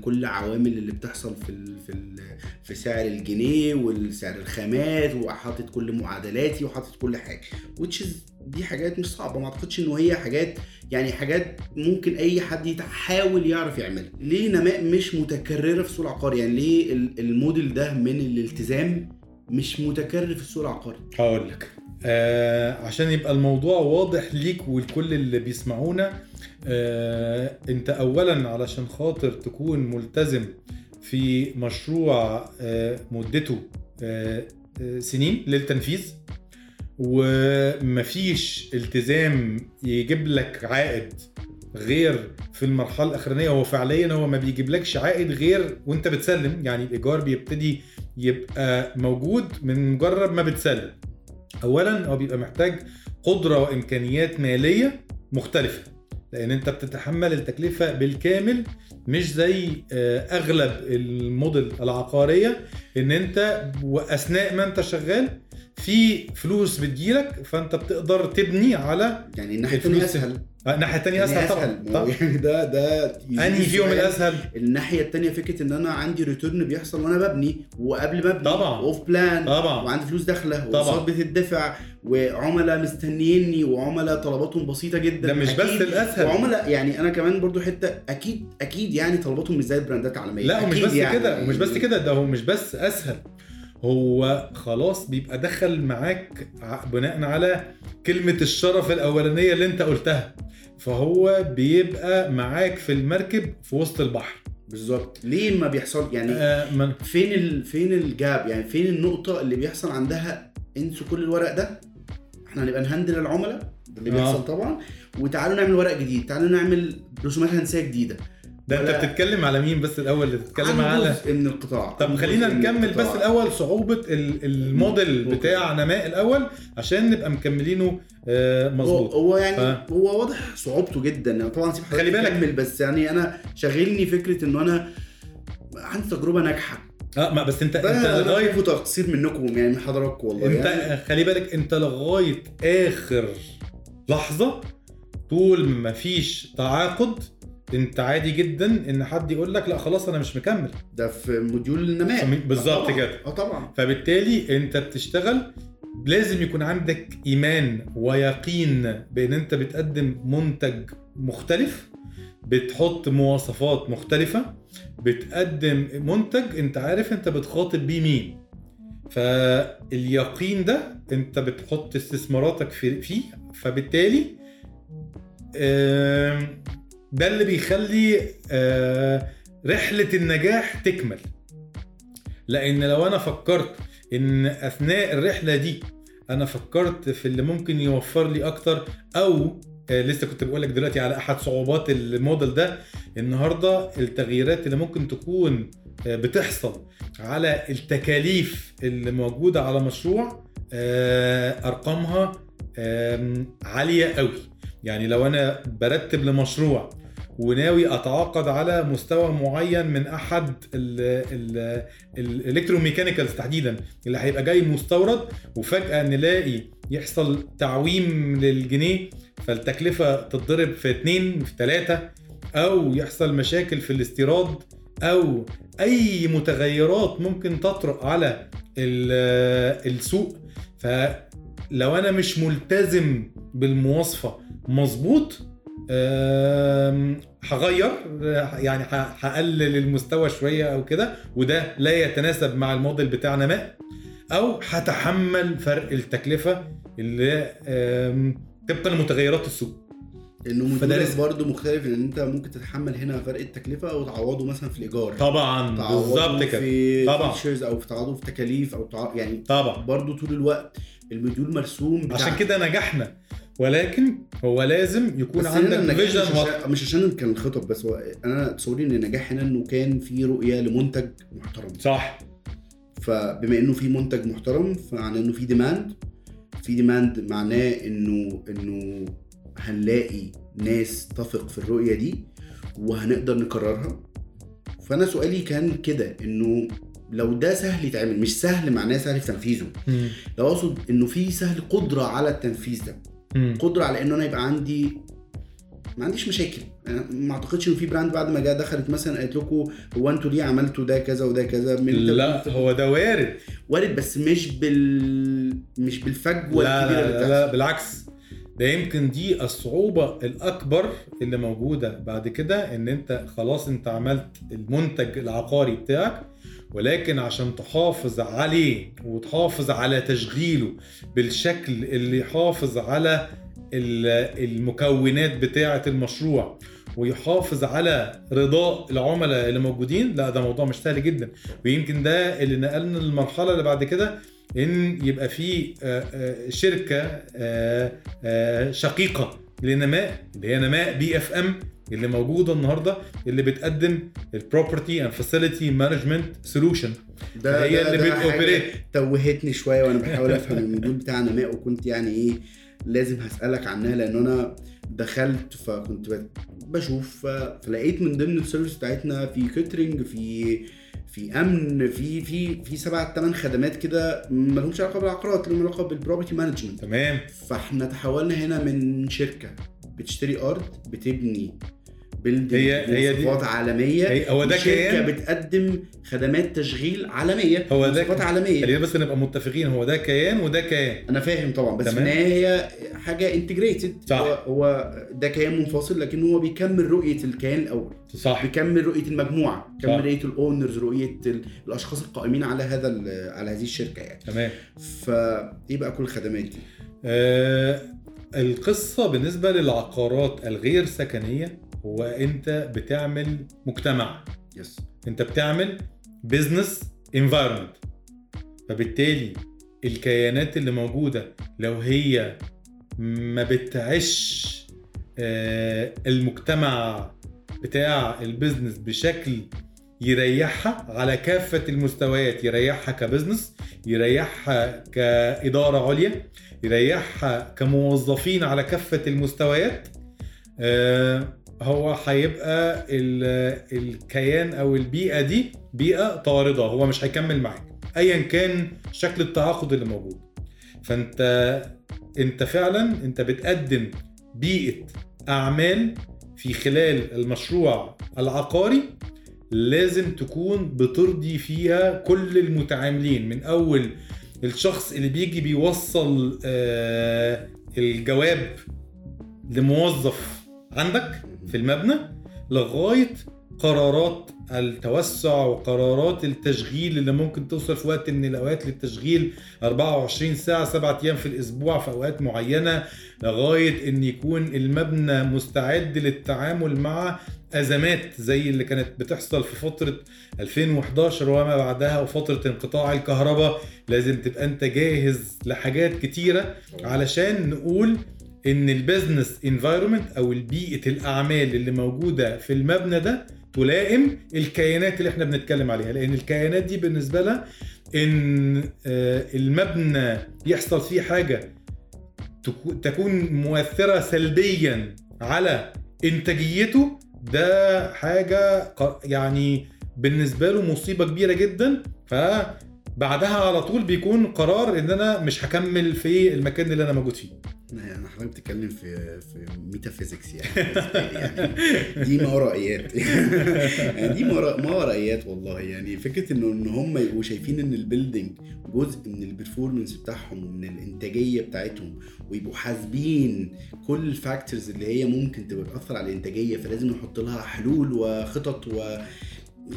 كل العوامل اللي بتحصل في ال في ال في سعر الجنيه والسعر الخامات وحاطط كل معادلاتي وحاطط كل حاجة which is دي حاجات مش صعبة ما أعتقدش إن هي حاجات يعني حاجات ممكن أي حد يحاول يعرف يعملها. ليه نماء مش متكررة في السوق العقاري يعني ليه ال- الموديل ده من الالتزام مش متكرر في السوق العقاري هقول لك. آه عشان يبقى الموضوع واضح ليك ولكل اللي بيسمعونا آه أنت اولا علشان خاطر تكون ملتزم في مشروع آه مدته آه آه، سنين للتنفيذ ومفيش التزام يجيب لك عائد غير في المرحلة الأخرانية. هو فعليا هو ما بيجيبلكش عائد غير وانت بتسلم. يعني الإيجار بيبتدي يبقى موجود من مجرد ما بتسلم. اولا هو بيبقى محتاج قدرة وإمكانيات مالية مختلفة لأن أنت بتتحمل التكلفة بالكامل. مش زي آه، أغلب الموديل العقارية إن أنت وأثناء ما أنت شغال في فلوس بتجيلك فأنت بتقدر تبني على يعني الناحية الثانية أسهل آه، الناحية الثانية أسهل طبعا طبعا. يعني ده ده أنهي فيهم. الأسهل الناحية الثانية فكرة إن أنا عندي return بيحصل وأنا ببني وقبل ما أبني طبعا. off plan طبعا وعندي فلوس داخلة طبعا. وصار بتدفع وعملاء مستنيني وعملاء طلباتهم بسيطة جدا ده مش بس أكيد. الأسهل وعملاء يعني أنا كمان برضو حتة أكيد أكيد يعني طلباتهم مش زي ال brand ات العالمية لا ومش بس يعني. كده ومش بس كده ده هو مش بس أسهل هو خلاص بيبقى دخل معاك بناء على كلمة الشرف الأولانية اللي أنت قلتها. فهو بيبقى معاك في المركب في وسط البحر. بالظبط. ليه ما بيحصل؟ يعني آه من فين ال... فين الجاب؟ يعني فين النقطة اللي بيحصل عندها انسوا كل الورق ده؟ إحنا هنبقى نهندل العملاء. ده اللي آه. بيحصل طبعا. وتعالوا نعمل ورق جديد. تعالوا نعمل رسومات هندسية جديدة. ده ولا- بتتكلم على مين بس الأول اللي بتتكلم على من القطاع طب خلينا نكمل بس القطاع. الأول صعوبة ال- الموديل. بتاع نماء الأول عشان نبقى مكملينه آه مظبوط هو يعني ف- هو واضح صعوبته جدا طبعا سيب خلي بالك. بس يعني أنا شاغلني فكرة إنه أنا عندي تجربة ناجحة آه ما بس انت أنت لغاية تقصير منكم يعني من حضراتكم والله انت يعني خلي بالك أنت لغاية آخر لحظة طول ما فيش تعاقد انت عادي جدا ان حد يقول لك لا خلاص أنا مش مكمل. ده في موديول النماء. بالظبط. كده. آه طبعا. فبالتالي انت بتشتغل لازم يكون عندك إيمان ويقين بإن انت بتقدم منتج مختلف بتحط مواصفات مختلفة بتقدم منتج انت عارف انت بتخاطب بيه مين. فاليقين ده انت بتحط استثماراتك في فيه. فبالتالي ده اللي بيخلي آه، رحلة النجاح تكمل. لأن لو أنا فكرت إن أثناء الرحلة دي أنا فكرت في اللي ممكن يوفر لي أكتر أو آه، لسه كنت بقول لك دلوقتي على أحد صعوبات الموديل ده النهارده التغييرات اللي ممكن تكون آه، بتحصل على التكاليف اللي موجودة على مشروع أرقامها عالية قوي يعني لو أنا برتب لمشروع وناوي أتعاقد على مستوى معين من أحد الالكتروميكانيكالز تحديدا اللي هيبقى جاي مستورد وفجأة نلاقي يحصل تعويم للجنيه فالتكلفة تتضرب في اتنين في ثلاثة أو يحصل مشاكل في الاستيراد أو أي متغيرات ممكن تطرق على ال- السوق. فلو أنا مش ملتزم بالمواصفة مظبوط هغير يعني هقلل المستوى شوية أو كده وده لا يتناسب مع الموديل بتاع نماء أو هتحمل فرق التكلفة اللي طبقا لمتغيرات السوق إنه رزق. برضه مختلف إن أنت ممكن تتحمل هنا فرق التكلفة وتعوضه مثلا في الإيجار طبعا بالظبط كده في طبعا. features أو في تعوضه في تكاليف أو. يعني طبعا برضه طول الوقت المديول مرسوم بتاع عشان كده نجحنا ولكن هو لازم يكون عندك مش vision عشان, مش عشان كان الخطط بس هو أنا تصوري إن النجاح هنا إنه كان في رؤية لمنتج محترم. صح. فبما إنه في منتج محترم فمعناه إنه في demand في demand معناه إنه إنه هنلاقي ناس تثق في الرؤية دي وهنقدر نكررها. فأنا سؤالي كان كده إنه لو ده سهل يتعمل مش سهل معناه سهل في تنفيذه. لو أقصد إنه في سهل قدرة على التنفيذ ده. قدرة على إنه أنا يبقى عندي ما عنديش مشاكل. أنا ما أعتقدش إنه في brand بعد ما جه دخلت مثلا قالت لكم هو أنتوا ليه عملتوا ده كذا وده كذا؟ من لا هو ده وارد. وارد بس مش بال مش بالفجوة لا الكبيرة لا, لا, لا بالعكس. ده يمكن دي الصعوبة الأكبر اللي موجودة بعد كده إن أنت خلاص أنت عملت المنتج العقاري بتاعك ولكن عشان تحافظ عليه وتحافظ على تشغيله بالشكل اللي يحافظ على ال- المكونات بتاعة المشروع ويحافظ على رضاء العملاء اللي موجودين لا ده موضوع مش سهل جدا. ويمكن ده اللي نقلنا للمرحلة اللي بعد كده إن يبقى في آه، آه، شركة آه، شقيقة لنماء اللي هي نماء PFM. اللي موجودة النهارده اللي بتقدم ال property and facility management solution ده هي اللي بت operate توهتني شوية وأنا بحاول أفهم ال module بتاع نماء وكنت يعني إيه لازم هسألك عنها لأن أنا دخلت فكنت بشوف فلقيت من ضمن ال service بتاعتنا في catering في في أمن في في في سبع ثمان خدمات كده ما لهمش علاقة بالعقارات لهم علاقة بال property management تمام. فإحنا تحولنا هنا من شركة بتشتري أرض بتبني building هي- هي دي- عالمية. هي- هو ده شركه بتقدم خدمات تشغيل عالمية هو ده- بمواصفات عالمية. خلينا بس نبقى متفقين هو ده كيان وده كيان. أنا فاهم طبعا بس في. النهايه هي حاجة integrated صح. هو, هو ده كيان منفصل لكن هو بيكمل رؤية الكيان الأول. صح. بيكمل رؤية المجموعة. بيكمل رؤية ال owners رؤية ال- الأشخاص القائمين على هذا على هذه الشركة يعني. تمام. فايه بقى كل الخدمات دي؟ آه القصة بالنسبة للعقارات الغير سكنية هو انت بتعمل مجتمع. yes انت بتعمل business environment فبالتالي الكيانات اللي موجودة لو هي ما بتعيش آه، المجتمع بتاع ال business بشكل يريحها على كافة المستويات يريحها ك business يريحها كإدارة عليا يريحها كموظفين على كافة المستويات آه، هو هيبقى ال- الكيان أو البيئة دي بيئة طاردة هو مش هيكمل معاك ايا كان شكل التعاقد اللي موجود. فأنت أنت فعلا أنت بتقدم بيئة أعمال في خلال المشروع العقاري لازم تكون بترضي فيها كل المتعاملين من أول الشخص اللي بيجي بيوصل آه، الجواب لموظف عندك في المبنى لغاية قرارات التوسع وقرارات التشغيل اللي ممكن توصل في وقت من الأوقات للتشغيل. 24 ساعة 7 أيام في الأسبوع في أوقات معينة لغاية إن يكون المبنى مستعد للتعامل مع أزمات زي اللي كانت بتحصل في فترة 2011 وما بعدها وفترة انقطاع الكهرباء. لازم تبقى أنت جاهز لحاجات كتيرة علشان نقول إن ال business environment أو البيئة الأعمال اللي موجودة في المبنى ده تلائم الكيانات اللي إحنا بنتكلم عليها. لأن الكيانات دي بالنسبة لها إن آه، المبنى يحصل فيه حاجة تكو- تكون مؤثرة سلبيا على إنتاجيته ده حاجة يعني بالنسبة له مصيبة كبيرة جدا. فبعدها على طول بيكون قرار إن أنا مش هكمل في المكان اللي أنا موجود فيه. أنا حضرتك بتتكلم في في metaphysics يعني, يعني دي ما ورائيات. يعني دي ما ورا- ما ورائيات والله. يعني فكرة إنه إن هم يبقوا شايفين إن ال building جزء من ال performance بتاعهم ومن الإنتاجية بتاعتهم ويبقوا حاسبين كل ال factors اللي هي ممكن تبقى تاثر على الإنتاجية فلازم نحط لها حلول وخطط و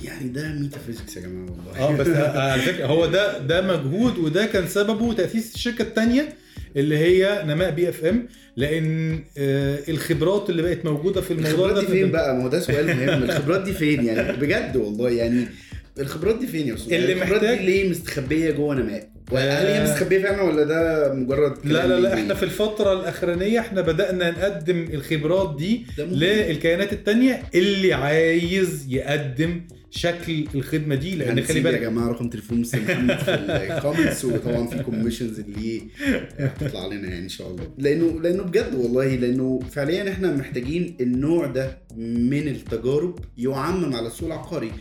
يعني ده metaphysics يا جماعة والله آه بس على فكره هو ده ده مجهود وده كان سببه تاسيس الشركة الثانية اللي هي نماء بي إف إم لأن آه، الخبرات اللي بقت موجودة في الموضوع الخبرات ده دي في فين بقى؟ ما هو ده سؤال مهم، الخبرات دي فين يعني؟ بجد والله يعني الخبرات دي فين يا أستاذ؟ اللي الخبرات محتاج- دي ليه مستخبية جوه نماء؟ هل آه. هي مستخبية فعلا ولا ده مجرد لا لا لا؟ إحنا في الفترة الأخرانية إحنا بدأنا نقدم الخبرات دي. للكيانات التانية اللي عايز يقدم شكل الخدمة دي لأن خلي هنسيب يا بالك جماعة رقم تليفون مستر محمد في ال comments وطبعا في commissions اللي هتطلع لنا يعني إن شاء الله. لأنه لأنه بجد والله لأنه فعليا إحنا محتاجين النوع ده من التجارب يعمم على السوق العقاري.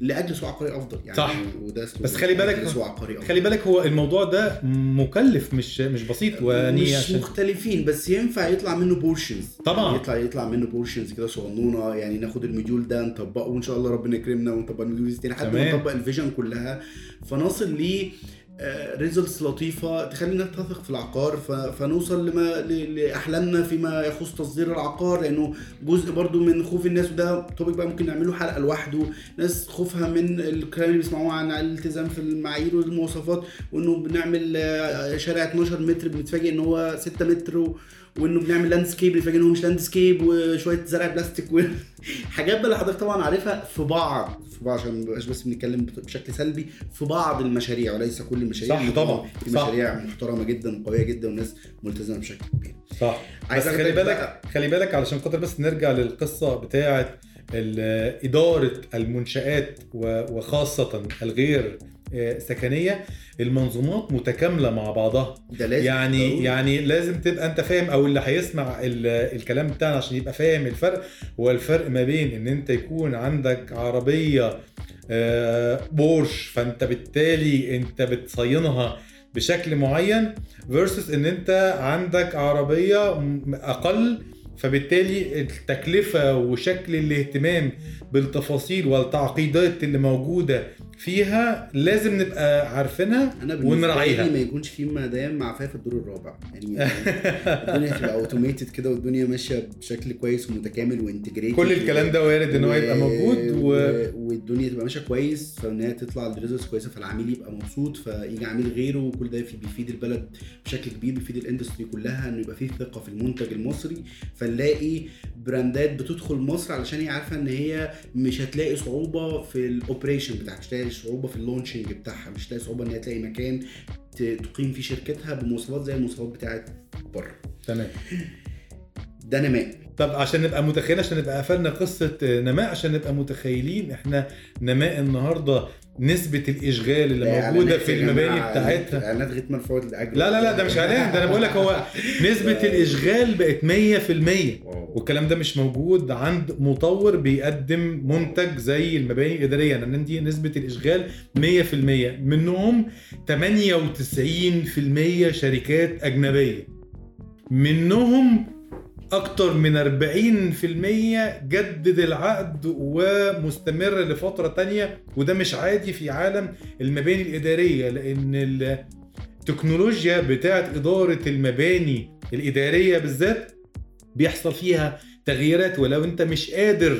لأجل سوق عقاري أفضل يعني صح. وده بس خلي بالك- سوق عقاري أفضل خلي بالك هو الموضوع ده مكلف مش مش بسيط وأني مش عشان مختلفين بس ينفع يطلع منه portions طبعاً. يعني يطلع يطلع منه portions كده صغنونة يعني ناخد ال module ده نطبقه وإن شاء الله ربنا يكرمنا ونطبق ال module التاني لحد ما تمام. نطبق ال vision كلها فنصل ل results لطيفة تخلينا تثق في العقار فنوصل لما لأحلامنا فيما يخص تصدير العقار لأنه جزء برضو من خوف الناس وده topic بقى ممكن نعمله حلقة لوحده ناس خوفها من الكلام اللي بيسمعوه عن الالتزام في المعايير والمواصفات وإنه بنعمل آه، شارع 12 متر بنتفاجئ إن هو 6 متر. وإنه بنعمل landscape ان هو مش landscape وشوية زرع بلاستيك وحاجات بقى اللي حضرتك طبعا عارفها. في بعض في بعض عشان ما نبقاش بس بنتكلم بشكل سلبي في بعض المشاريع وليس كل المشاريع صح طبعا، في صح. مشاريع محترمة جدا وقوية جدا والناس ملتزمة بشكل كبير. صح. عايز بس خلي بالك بقى- خلي بالك علشان خاطر بس نرجع للقصة بتاعة ال- إدارة المنشآت و- وخاصة الغير آه، سكنية. المنظومات متكاملة مع بعضها. ده لازم يعني ضروري. يعني لازم تبقى أنت فاهم أو اللي هيسمع ال- الكلام بتاعنا عشان يبقى فاهم الفرق. هو الفرق ما بين إن أنت يكون عندك عربية آه، بورش فأنت بالتالي أنت بتصينها بشكل معين versus إن أنت عندك عربية أقل. فبالتالي التكلفة وشكل الاهتمام بالتفاصيل والتعقيدات اللي موجودة فيها لازم نبقى عارفينها أنا ونراعيها. ما يكونش في مدام معفيه في الدور الرابع. يعني الدنيا تبقى automated كده والدنيا ماشية بشكل كويس ومتكامل و integrated كل الكلام ده وارد إن هو يبقى موجود و... و... والدنيا تبقى ماشية كويس فإن هي تطلع ال results كويسة فالعميل يبقى مبسوط فيجي عميل غيره وكل ده في- بيفيد البلد بشكل كبير بيفيد ال industry كلها إنه يبقى فيه ثقة في المنتج المصري. فنلاقي براندات بتدخل مصر علشان هي عارفة إن هي مش هتلاقي صعوبة في ال operation بتاعها مش هتلاقي صعوبة في ال launching بتاعها. مش هتلاقي صعوبة إن هي تلاقي مكان تقيم فيه شركتها بمواصفات زي المواصفات بتاعت بره. تمام. ده نماء. طب عشان نبقى متخيلين عشان نبقى قفلنا قصة نماء عشان نبقى متخيلين إحنا نماء النهارده نسبة الإشغال اللي ده موجودة في المباني بتاعتها. اعلانات غير مرفوعه الأجر. لا لا لا ده مش إعلان ده أنا بقول لك هو نسبة الإشغال بقت 100% واو. والكلام ده مش موجود عند مطور بيقدم منتج زي المباني الإدارية. لأن دي نسبة الإشغال 100% منهم 98% شركات أجنبية. منهم أكتر من 40% جدد العقد ومستمر لفترة تانية وده مش عادي في عالم المباني الإدارية لأن التكنولوجيا بتاعت إدارة المباني الإدارية بالذات بيحصل فيها تغييرات ولو أنت مش قادر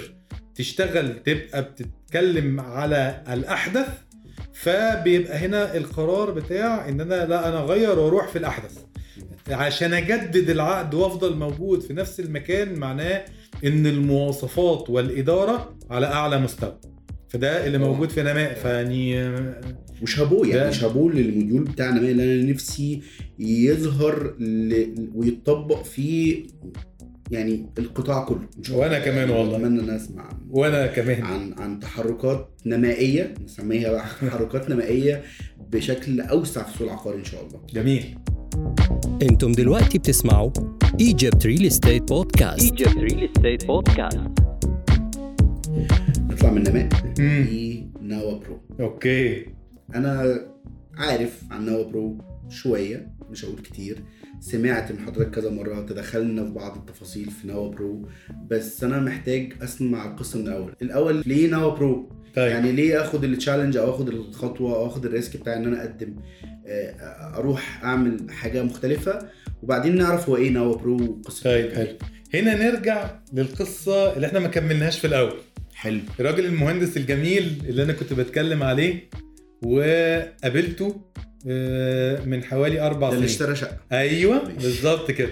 تشتغل تبقى بتتكلم على الأحدث فبيبقى هنا القرار بتاع إن أنا لا أنا أغير وأروح في الأحدث. عشان أجدد العقد وأفضل موجود في نفس المكان معناه إن المواصفات والإدارة على أعلى مستوى. فده اللي موجود في نماء فيعني وشابوه يعني شابوه للموديول بتاع نماء اللي أنا نفسي يظهر ل... ويتطبق في يعني القطاع كله. الله. كمان والله. أتمنى إن أسمع وأنا كمان. عن عن تحركات نمائية نسميها تحركات نمائية بشكل أوسع في السوق العقاري إن شاء الله. جميل. أنتم دلوقتي بتسمعوا Egypt Real Estate Podcast Egypt Real Estate Podcast. نطلع من نماء مم. لنوا Pro okay أنا عارف عن نوا Pro شوية مش هقول كتير سمعت من حضرتك كذا مرة تدخلنا في بعض التفاصيل في نوا Pro بس أنا محتاج أسمع القصة من الأول. الأول ليه نوا Pro؟ طيب. يعني ليه آخد ال challenge أو آخد الخطوة أو آخد ال risk بتاع إن أنا أقدم؟ آه، أروح أعمل حاجة مختلفة وبعدين نعرف هو إيه نوا Pro وقصة طيب حلو. هنا نرجع للقصة اللي إحنا ما كملناهاش في الأول. حلو. الراجل المهندس الجميل اللي أنا كنت بتكلم عليه وقابلته من حوالي أربع ده اللي سنين. اشترى شقة. أيوه. بالظبط كده.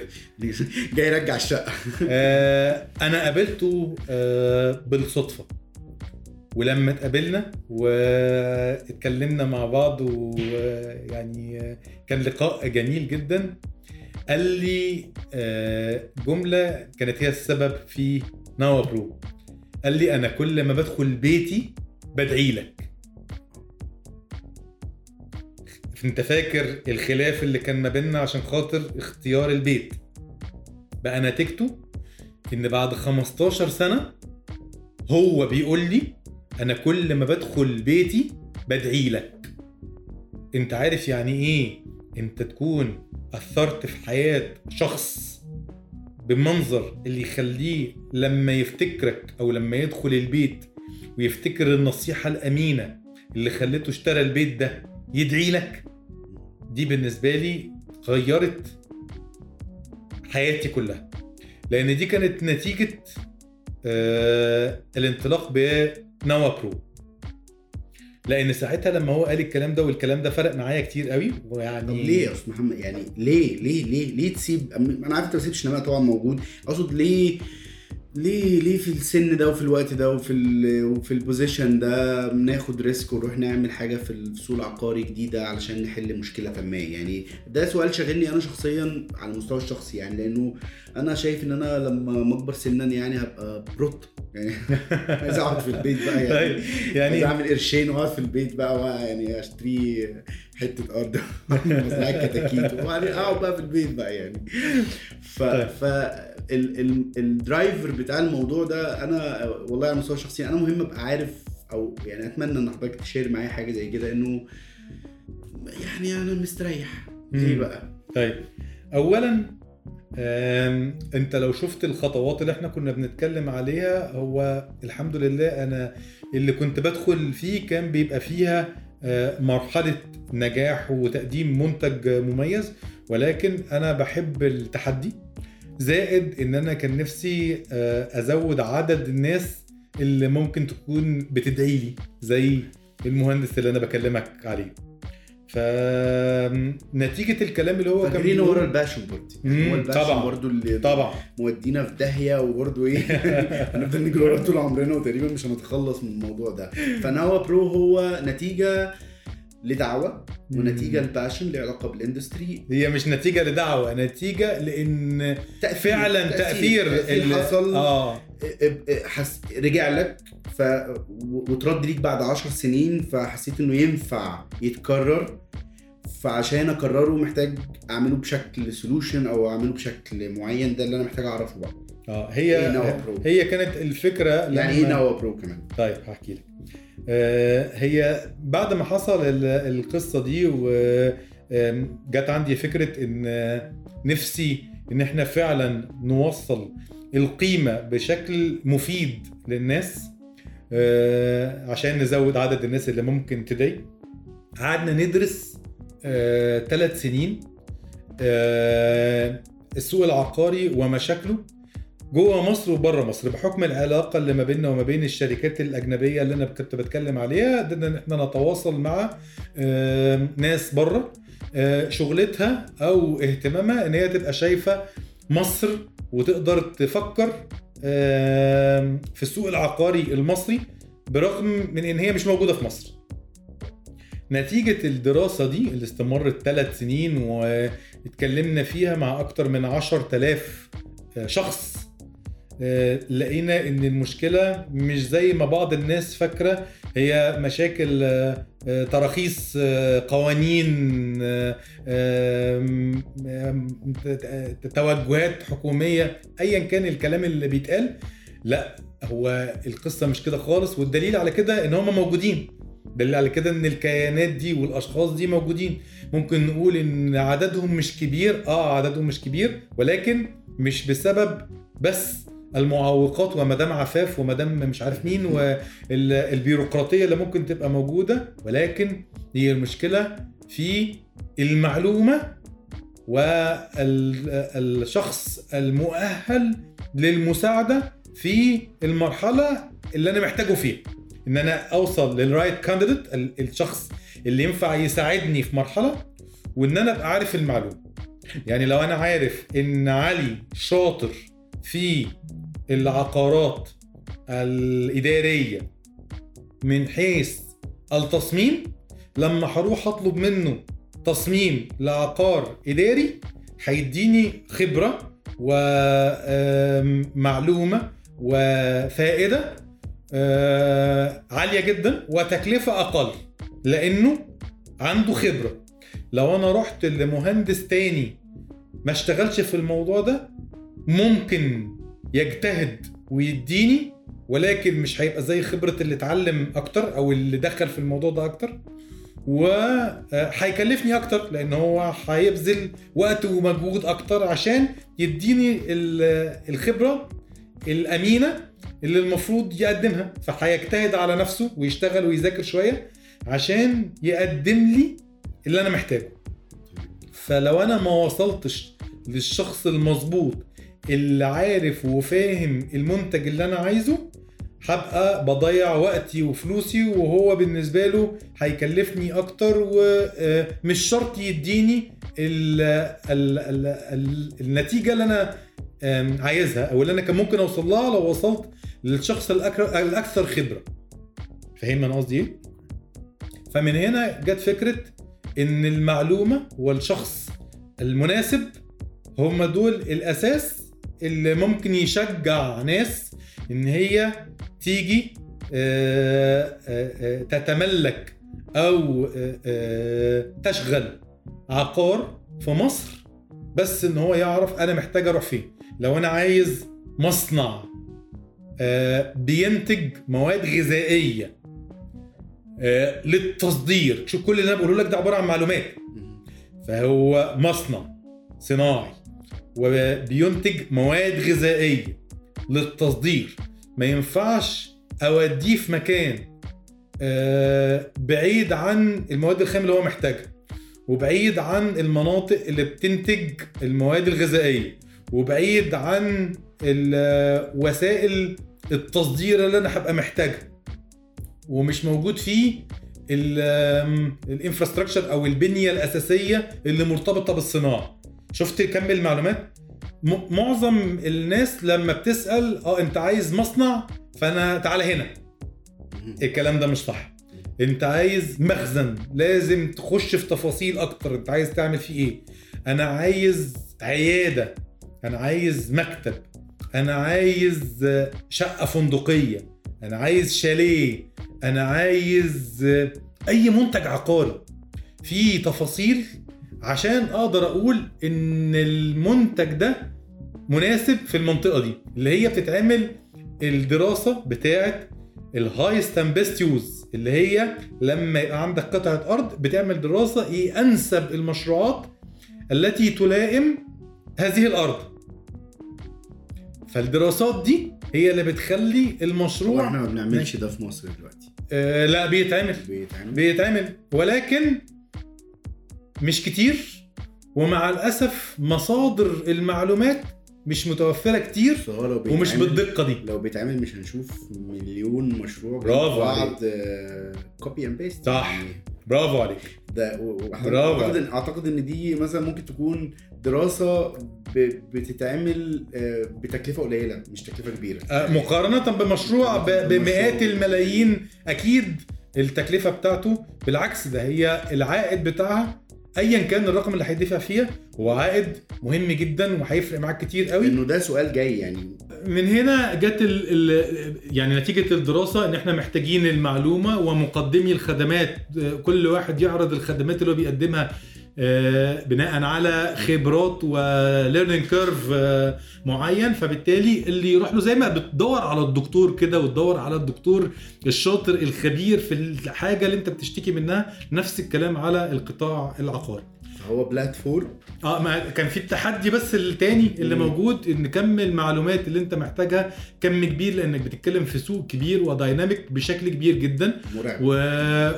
جاي يرجع الشقة. آه، أنا قابلته آه، بالصدفة. ولما اتقابلنا واتكلمنا مع بعض ويعني كان لقاء جميل جدا قال لي آه، جملة كانت هي السبب في نوا برو. قال لي أنا كل ما بدخل بيتي بدعي لك. انت فاكر الخلاف اللي كان ما بيننا عشان خاطر اختيار البيت؟ بقى نتيجته ان بعد 15 سنة هو بيقول لي أنا كل ما بدخل بيتي بدعي لك. انت عارف يعني إيه انت تكون أثرت في حياة شخص بالمنظر اللي يخليه لما يفتكرك أو لما يدخل البيت ويفتكر النصيحة الأمينة اللي خلته اشترى البيت ده يدعي لك؟ دي بالنسبة لي غيرت حياتي كلها. لأن دي كانت نتيجة آه الانطلاق بنوا Pro. لأن ساعتها لما هو قال الكلام ده والكلام ده فرق معايا كتير قوي ويعني طب ليه يا أستاذ محمد؟ يعني ليه ليه ليه ليه تسيب؟ أنا عارف أنت ما نماء طبعا موجود. أقصد ليه ليه ليه في السن ده وفي الوقت ده وفي ال وفي ال position ده ناخد risk ونروح نعمل حاجة في السوق العقاري جديدة علشان نحل مشكلة ما يعني ده سؤال شاغلني أنا شخصيا على المستوى الشخصي يعني لأنه أنا شايف إن أنا لما ما اكبر سنا يعني هبقى برود يعني عايز أقعد في البيت بقى يعني طيب، يعني- عايز أعمل قرشين وأقعد في البيت بقى وأ- يعني أشتري حتة أرض مزرعه كتاكيت وبعدين أقعد بقى في البيت بقى يعني ف طيب. ف ال driver بتاع الموضوع ده أنا والله على المستوى الشخصي أنا مهم أبقى عارف أو يعني أتمنى إن حضرتك تشير معايا حاجة زي كده إنه يعني أنا مستريح ليه. بقى؟ طيب اولا أنت لو شفت الخطوات اللي إحنا كنا بنتكلم عليها هو الحمد لله أنا اللي كنت بدخل فيه كان بيبقى فيها آه، مرحلة نجاح وتقديم منتج مميز ولكن أنا بحب التحدي زائد إن أنا كان نفسي آه، أزود عدد الناس اللي ممكن تكون بتدعي لي زي المهندس اللي أنا بكلمك عليه. فنتيجة الكلام اللي هو كان فاكرين ورا الباشن برضه. مم، هو ال passion طبعاً. برضه اللي طبعا. مودينا في داهية وبرضه إيه؟ هنفضل نجري وراه طول عمرنا وتقريبا مش هنتخلص من الموضوع ده. فنوا Pro هو نتيجة لدعوة ونتيجة ل passion له علاقه بال industry هي مش نتيجة لدعوة نتيجة لأن تأثير فعلا تأثير, تأثير ال- حصل. آه. حس رجع لك ف وترد ليك بعد عشر سنين فحسيت إنه ينفع يتكرر. فعشان أكرره محتاج أعمله بشكل solution أو أعمله بشكل معين ده اللي أنا محتاج أعرفه بقى. آه هي؟ هي كانت الفكرة يعني إيه نوا Pro كمان. طيب هحكي لك. هي بعد ما حصل ال- القصة دي وجت عندي فكرة إن آه، نفسي إن إحنا فعلا نوصل القيمة بشكل مفيد للناس آه عشان نزود عدد الناس اللي ممكن تدعي قعدنا ندرس ثلاث سنين آه السوق العقاري ومشاكله جوه مصر وبره مصر بحكم العلاقة اللي ما بيننا وما بين الشركات الأجنبية اللي أنا كنت بتكلم عليها ده ان إحنا نتواصل مع ناس بره آه، شغلتها أو اهتمامها إن هي تبقى شايفة مصر وتقدر تفكر في السوق العقاري المصري برغم من إن هي مش موجودة في مصر. نتيجة الدراسة دي اللي استمرت ثلاث سنين واتكلمنا فيها مع أكتر من عشر تلاف شخص آه، لقينا إن المشكلة مش زي ما بعض الناس فاكرة. هي مشاكل آه، آه، تراخيص آه، قوانين آه، توجهات حكومية ايا كان الكلام اللي بيتقال. لا هو القصة مش كده خالص. والدليل على كده إن هم موجودين. دليل على كده إن الكيانات دي والأشخاص دي موجودين. ممكن نقول إن عددهم مش كبير. آه عددهم مش كبير ولكن مش بسبب بس المعوقات ومدام عفاف ومدام مش عارف مين والبيروقراطيه اللي ممكن تبقى موجودة ولكن هي المشكلة في المعلومة والشخص المؤهل للمساعدة في المرحلة اللي أنا محتاجه فيها. إن أنا أوصل للرايت كانديديت الشخص اللي ينفع يساعدني في مرحلة وإن أنا أبقى عارف المعلومة. يعني لو أنا عارف إن علي شاطر في العقارات الإدارية من حيث التصميم لما هروح أطلب منه تصميم لعقار إداري هيديني خبرة ومعلومه وفائدة آه، عالية جدا وتكلفة أقل لأنه عنده خبرة. لو أنا رحت لمهندس تاني ما اشتغلش في الموضوع ده ممكن يجتهد ويديني ولكن مش هيبقى زي خبرة اللي اتعلم أكتر أو اللي دخل في الموضوع ده أكتر. وهيكلفني أكتر لأن هو هيبذل وقت ومجهود أكتر عشان يديني ال- الخبرة الأمينة اللي المفروض يقدمها. فهيجتهد على نفسه ويشتغل ويذاكر شوية عشان يقدم لي اللي أنا محتاجه. فلو أنا ما وصلتش للشخص المظبوط اللي عارف وفاهم المنتج اللي أنا عايزه هبقى بضيع وقتي وفلوسي وهو بالنسبة له هيكلفني أكتر ومش شرط يديني ال ال ال ال النتيجة اللي أنا عايزها أو اللي أنا كان ممكن أوصل لها لو وصلت للشخص الأكثر خبرة. فاهم أنا قصدي إيه؟ فمن هنا جت فكرة إن المعلومة والشخص المناسب هم دول الأساس اللي ممكن يشجع ناس إن هي تيجي آه، آه، آه، تتملك أو تشغل عقار في مصر بس إن هو يعرف أنا محتاج أروح فين. لو أنا عايز مصنع بينتج مواد غذائية للتصدير. شوف كل اللي أنا بقوله لك ده عبارة عن معلومات. فهو مصنع صناعي. وبينتج مواد غذائية للتصدير. ما ينفعش أوديه في مكان آه، بعيد عن المواد الخام اللي هو محتاجها وبعيد عن المناطق اللي بتنتج المواد الغذائية وبعيد عن وسائل التصدير اللي أنا هبقى محتاجها. ومش موجود فيه الإنفراستراكشر أو البنية الأساسية اللي مرتبطة بالصناعة. شفت كم المعلومات؟ معظم الناس لما بتسأل آه انت عايز مصنع؟ فأنا تعالى هنا. الكلام ده مش صح. انت عايز مخزن لازم تخش في تفاصيل أكتر انت عايز تعمل فيه إيه؟ أنا عايز عيادة أنا عايز مكتب أنا عايز آه، شقة فندقية أنا عايز شاليه أنا عايز آه، أي منتج عقاري. في تفاصيل عشان أقدر أقول ان المنتج ده مناسب في المنطقة دي اللي هي بتتعمل الدراسة بتاعه ال highest and best use اللي هي لما يبقى عندك قطعة أرض بتعمل دراسة إيه أنسب المشروعات التي تلائم هذه الأرض. فالدراسات دي هي اللي بتخلي المشروع إحنا ما بنعملش ده في مصر دلوقتي. آه لا بيتعمل. بيتعمل. بيتعمل. ولكن مش كتير ومع الأسف مصادر المعلومات مش متوفرة كتير ومش بالدقة دي. لو بيتعمل مش هنشوف مليون مشروع برافو بعض copy and paste صح. برافو عليك. ده برافو. أعتقد إن أعتقد إن دي مثلا ممكن تكون دراسة بتتعمل آه، بتكلفة قليلة مش تكلفة كبيرة. آه، مقارنة بمشروع. بمئات الملايين أكيد التكلفة بتاعته بالعكس ده هي العائد بتاعها ايا كان الرقم اللي هيدفع فيها هو عائد مهم جدا وهيفرق معاك كتير قوي. إنه ده سؤال جاي يعني. من هنا جت ال ال يعني نتيجة الدراسة إن إحنا محتاجين المعلومة ومقدمي الخدمات. كل واحد يعرض الخدمات اللي هو بيقدمها بناء على خبرات و learning curve معين. فبالتالي اللي يروح له زي ما بتدور على الدكتور كده وتدور على الدكتور الشاطر الخبير في الحاجة اللي انت بتشتكي منها نفس الكلام على القطاع العقاري. هو platform آه ما كان في التحدي بس التاني اللي مم. موجود إن كم المعلومات اللي أنت محتاجها كم كبير لأنك بتتكلم في سوق كبير و dynamic بشكل كبير جدا مرعب. و...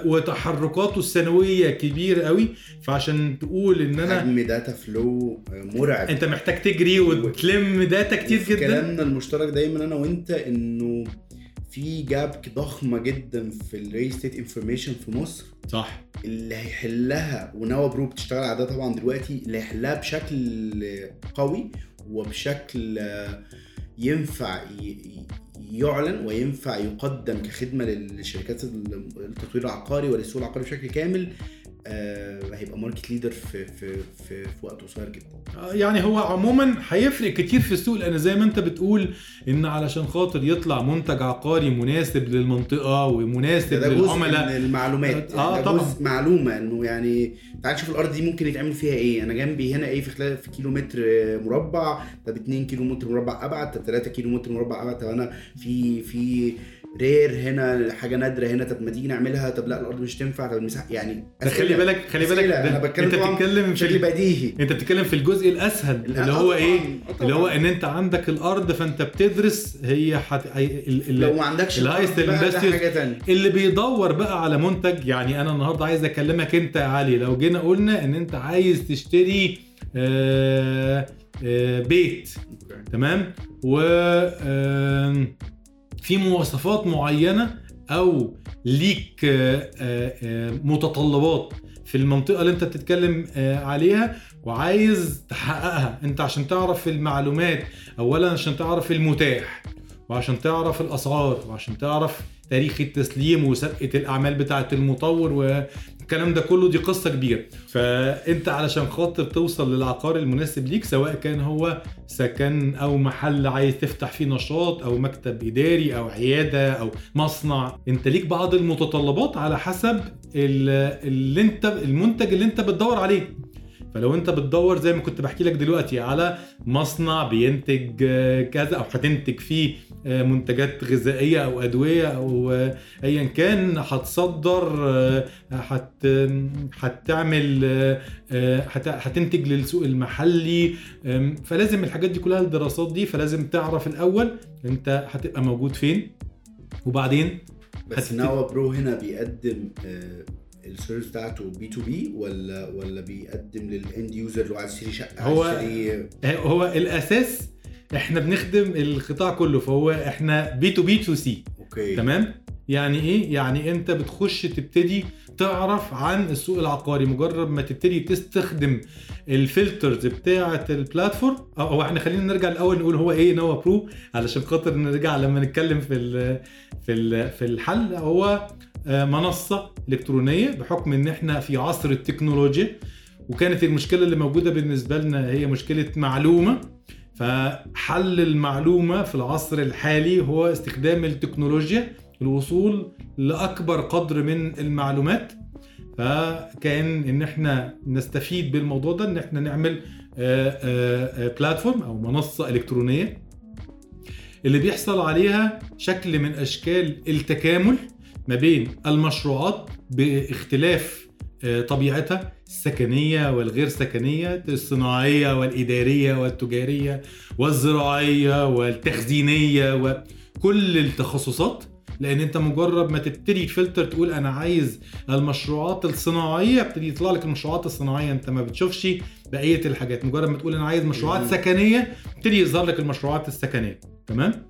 وتحركاته السنوية كبير قوي. فعشان تقول إن أنا حجم data flow مرعب. أنت محتاج تجري وتلم data كتير جدا. كلامنا المشترك دايما أنا وأنت إنه في gap ضخمة جدا في ال real estate information في مصر. صح. اللي هيحلها ونوا Pro بتشتغل على ده طبعا دلوقتي اللي هيحلها بشكل قوي وبشكل ينفع يعلن وينفع يقدم كخدمة للشركات التطوير العقاري وللسوق العقاري بشكل كامل. هيبقى market leader في في في, في وقت قصير جدا. آه، يعني هو عموما هيفرق كتير في السوق لأن زي ما أنت بتقول إن علشان خاطر يطلع منتج عقاري مناسب للمنطقة ومناسب ده جزء للعملاء. من المعلومات. آه، يعني ده طبعاً. جزء معلومة إنه يعني تعال شوف الأرض دي ممكن يتعمل فيها إيه. أنا جنبي هنا إيه في خلال في كيلو متر مربع. طب 2 كيلو متر مربع أبعد. طب 3 كيلو متر مربع أبعد. طب أنا في في rare هنا حاجة نادرة هنا طب ما تيجي نعملها طب لا الأرض مش تنفع طب المساحة يعني خلي. بالك خلي بالك أنا بتكلم أنت بتتكلم في بشكل بديهي أنت بتتكلم في الجزء الأسهل لا، اللي آه هو طبعاً، إيه آه طبعاً. اللي هو إن أنت عندك الأرض فأنت بتدرس هي حت... هي... ال... لو. ما عندكش ال highest حاجة ثانية اللي بيدور بقى على منتج يعني أنا النهارده عايز أكلمك أنت يا علي لو جينا قلنا إن أنت عايز تشتري آه آه بيت تمام و آم، في مواصفات معينة أو ليك آه، آه، آه، متطلبات في المنطقة اللي أنت بتتكلم عليها وعايز تحققها. أنت عشان تعرف المعلومات اولا عشان تعرف المتاح وعشان تعرف الأسعار وعشان تعرف تاريخ التسليم وسابقة الأعمال بتاعة المطور والكلام ده كله دي قصة كبيرة. فأنت علشان خاطر توصل للعقار المناسب ليك سواء كان هو سكن أو محل عايز تفتح فيه نشاط أو مكتب إداري أو عيادة أو مصنع أنت ليك بعض المتطلبات على حسب ال- اللي انت المنتج اللي أنت بتدور عليه. فلو انت بتدور زي ما كنت بحكي لك دلوقتي على مصنع بينتج آه، كذا أو هتنتج فيه آه، منتجات غذائية أو أدوية أو آه، ايا كان هتصدر هت هتعمل هت- هتنتج للسوق المحلي فلازم الحاجات دي كلها الدراسات دي فلازم تعرف الأول انت هتبقى موجود فين وبعدين بس ناوا برو هنا بيقدم ال service بتاعته B2B ولا ولا بيقدم لل end user اللي هو عايز يشتري شقة هو- عايز يشتري هو الأساس إحنا بنخدم القطاع كله فهو إحنا بي تو بي تو سي أوكي. تمام؟ يعني إيه؟ يعني أنت بتخش تبتدي تعرف عن السوق العقاري. مجرد ما تبتدي تستخدم ال filters بتاعة ال platform أو هو إحنا خلينا نرجع الأول نقول هو إيه نوا برو علشان خاطر نرجع لما نتكلم في ال في ال في الحل. هو منصة إلكترونية بحكم إن إحنا في عصر التكنولوجيا وكانت المشكلة اللي موجودة بالنسبة لنا هي مشكلة معلومة. فحل المعلومة في العصر الحالي هو استخدام التكنولوجيا الوصول لأكبر قدر من المعلومات. فكأن إن إحنا نستفيد بالموضوع ده إن إحنا نعمل بلاتفورم أو منصة إلكترونية اللي بيحصل عليها شكل من أشكال التكامل. ما بين المشروعات باختلاف آه، طبيعتها السكنية والغير سكنية الصناعية والإدارية والتجارية والزراعية والتخزينية وكل التخصصات. لأن أنت مجرد ما تبتدي تفلتر تقول أنا عايز المشروعات الصناعية ابتدي يطلع لك المشروعات الصناعية. أنت ما بتشوفش بقية الحاجات. مجرد ما تقول أنا عايز مشروعات. سكنية ابتدي يظهر لك المشروعات السكنية. تمام؟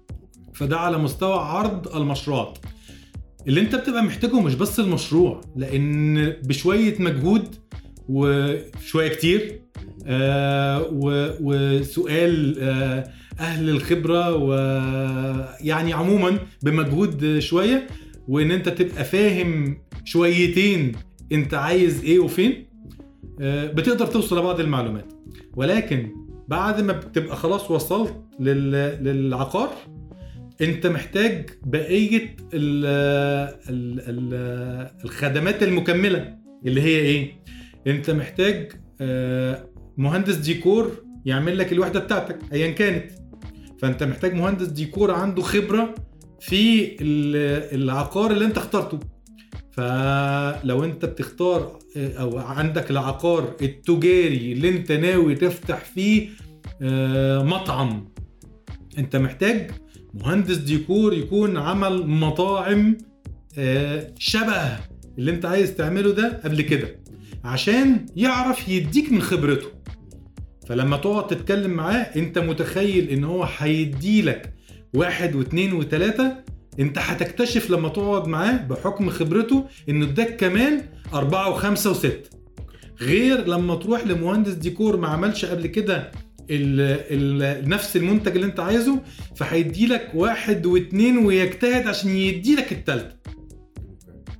فده على مستوى عرض المشروعات. اللي انت بتبقى محتاجه مش بس المشروع لأن بشوية مجهود وشوية كتير آه وسؤال آه أهل الخبرة ويعني عموما بمجهود شوية وإن انت تبقى فاهم شويتين انت عايز إيه وفين آه بتقدر توصل لبعض المعلومات. ولكن بعد ما بتبقى خلاص وصلت لل- للعقار انت محتاج بقية ال ال ال الخدمات المكملة اللي هي إيه؟ انت محتاج آه، مهندس ديكور يعمل لك الوحدة بتاعتك ايا كانت. فانت محتاج مهندس ديكور عنده خبرة في ال- العقار اللي انت اخترته. فلو انت بتختار آه، أو عندك العقار التجاري اللي انت ناوي تفتح فيه آه، مطعم انت محتاج مهندس ديكور يكون عمل مطاعم آه، شبه اللي انت عايز تعمله ده قبل كده عشان يعرف يديك من خبرته. فلما تقعد تتكلم معاه انت متخيل ان هو هيديلك واحد واثنين وثلاثة انت هتكتشف لما تقعد معاه بحكم خبرته انه اداك كمان أربعة وخمسة وستة. غير لما تروح لمهندس ديكور ما عملش قبل كده ال ال نفس المنتج اللي انت عايزه فهيديلك واحد واثنين ويجتهد عشان يديلك التالتة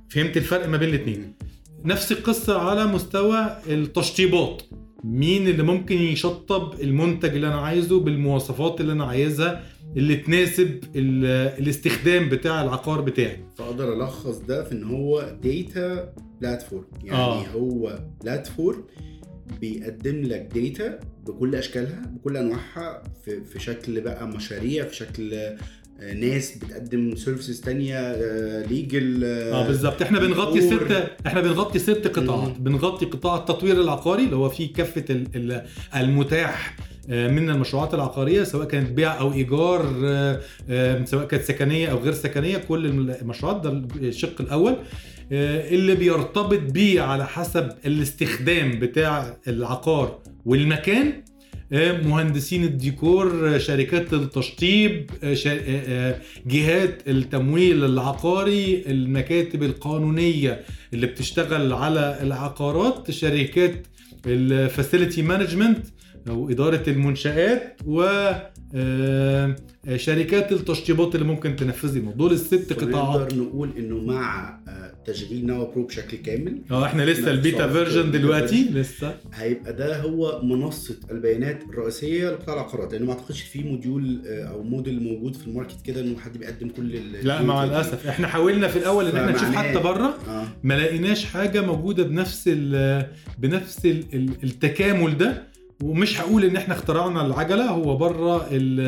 فهمت الفرق ما بين الاثنين نفس القصة على مستوى التشطيبات مين اللي ممكن يشطب المنتج اللي أنا عايزه بالمواصفات اللي أنا عايزها اللي تناسب ال- الاستخدام بتاع العقار بتاعي فأقدر ألخص ده في إن هو data platform يعني. آه. هو platform بيقدم لك data بكل أشكالها بكل أنواعها في, في شكل بقى مشاريع في شكل آه، ناس بتقدم services تانية legal آه بالظبط إحنا بنغطي ديكور. ست إحنا بنغطي ست قطاعات. بنغطي قطاع التطوير العقاري اللي هو فيه ال- المتاح آه، من المشروعات العقارية سواء كانت بيع أو إيجار آه، آه، سواء كانت سكنية أو غير سكنية كل المشروعات ده الشق الأول آه، اللي بيرتبط بيه على حسب الاستخدام بتاع العقار والمكان. آه، مهندسين الديكور آه، شركات التشطيب آه، آه، آه، جهات التمويل العقاري المكاتب القانونية اللي بتشتغل على العقارات شركات ال facility management أو إدارة المنشآت و آه، شركات التشطيبات اللي ممكن تنفذ لي. دول الست قطاعات. نقدر نقول إنه مع آه، تشغيل نوا برو بشكل كامل. آه إحنا لسه ال beta. version دلوقتي لسه. هيبقى ده هو منصة البيانات الرئيسية لقطاع العقارات لأنه ما أعتقدش في module آه، أو موديل موجود في ال market كده إنه حد بيقدم كل ال- لا مع ال- الأسف. إحنا حاولنا في الأول إن إحنا نشوف حتى بره آه. ما لقيناش حاجة موجودة بنفس ال بنفس ال ال التكامل ده. ومش هقول إن إحنا اخترعنا العجلة هو بره ال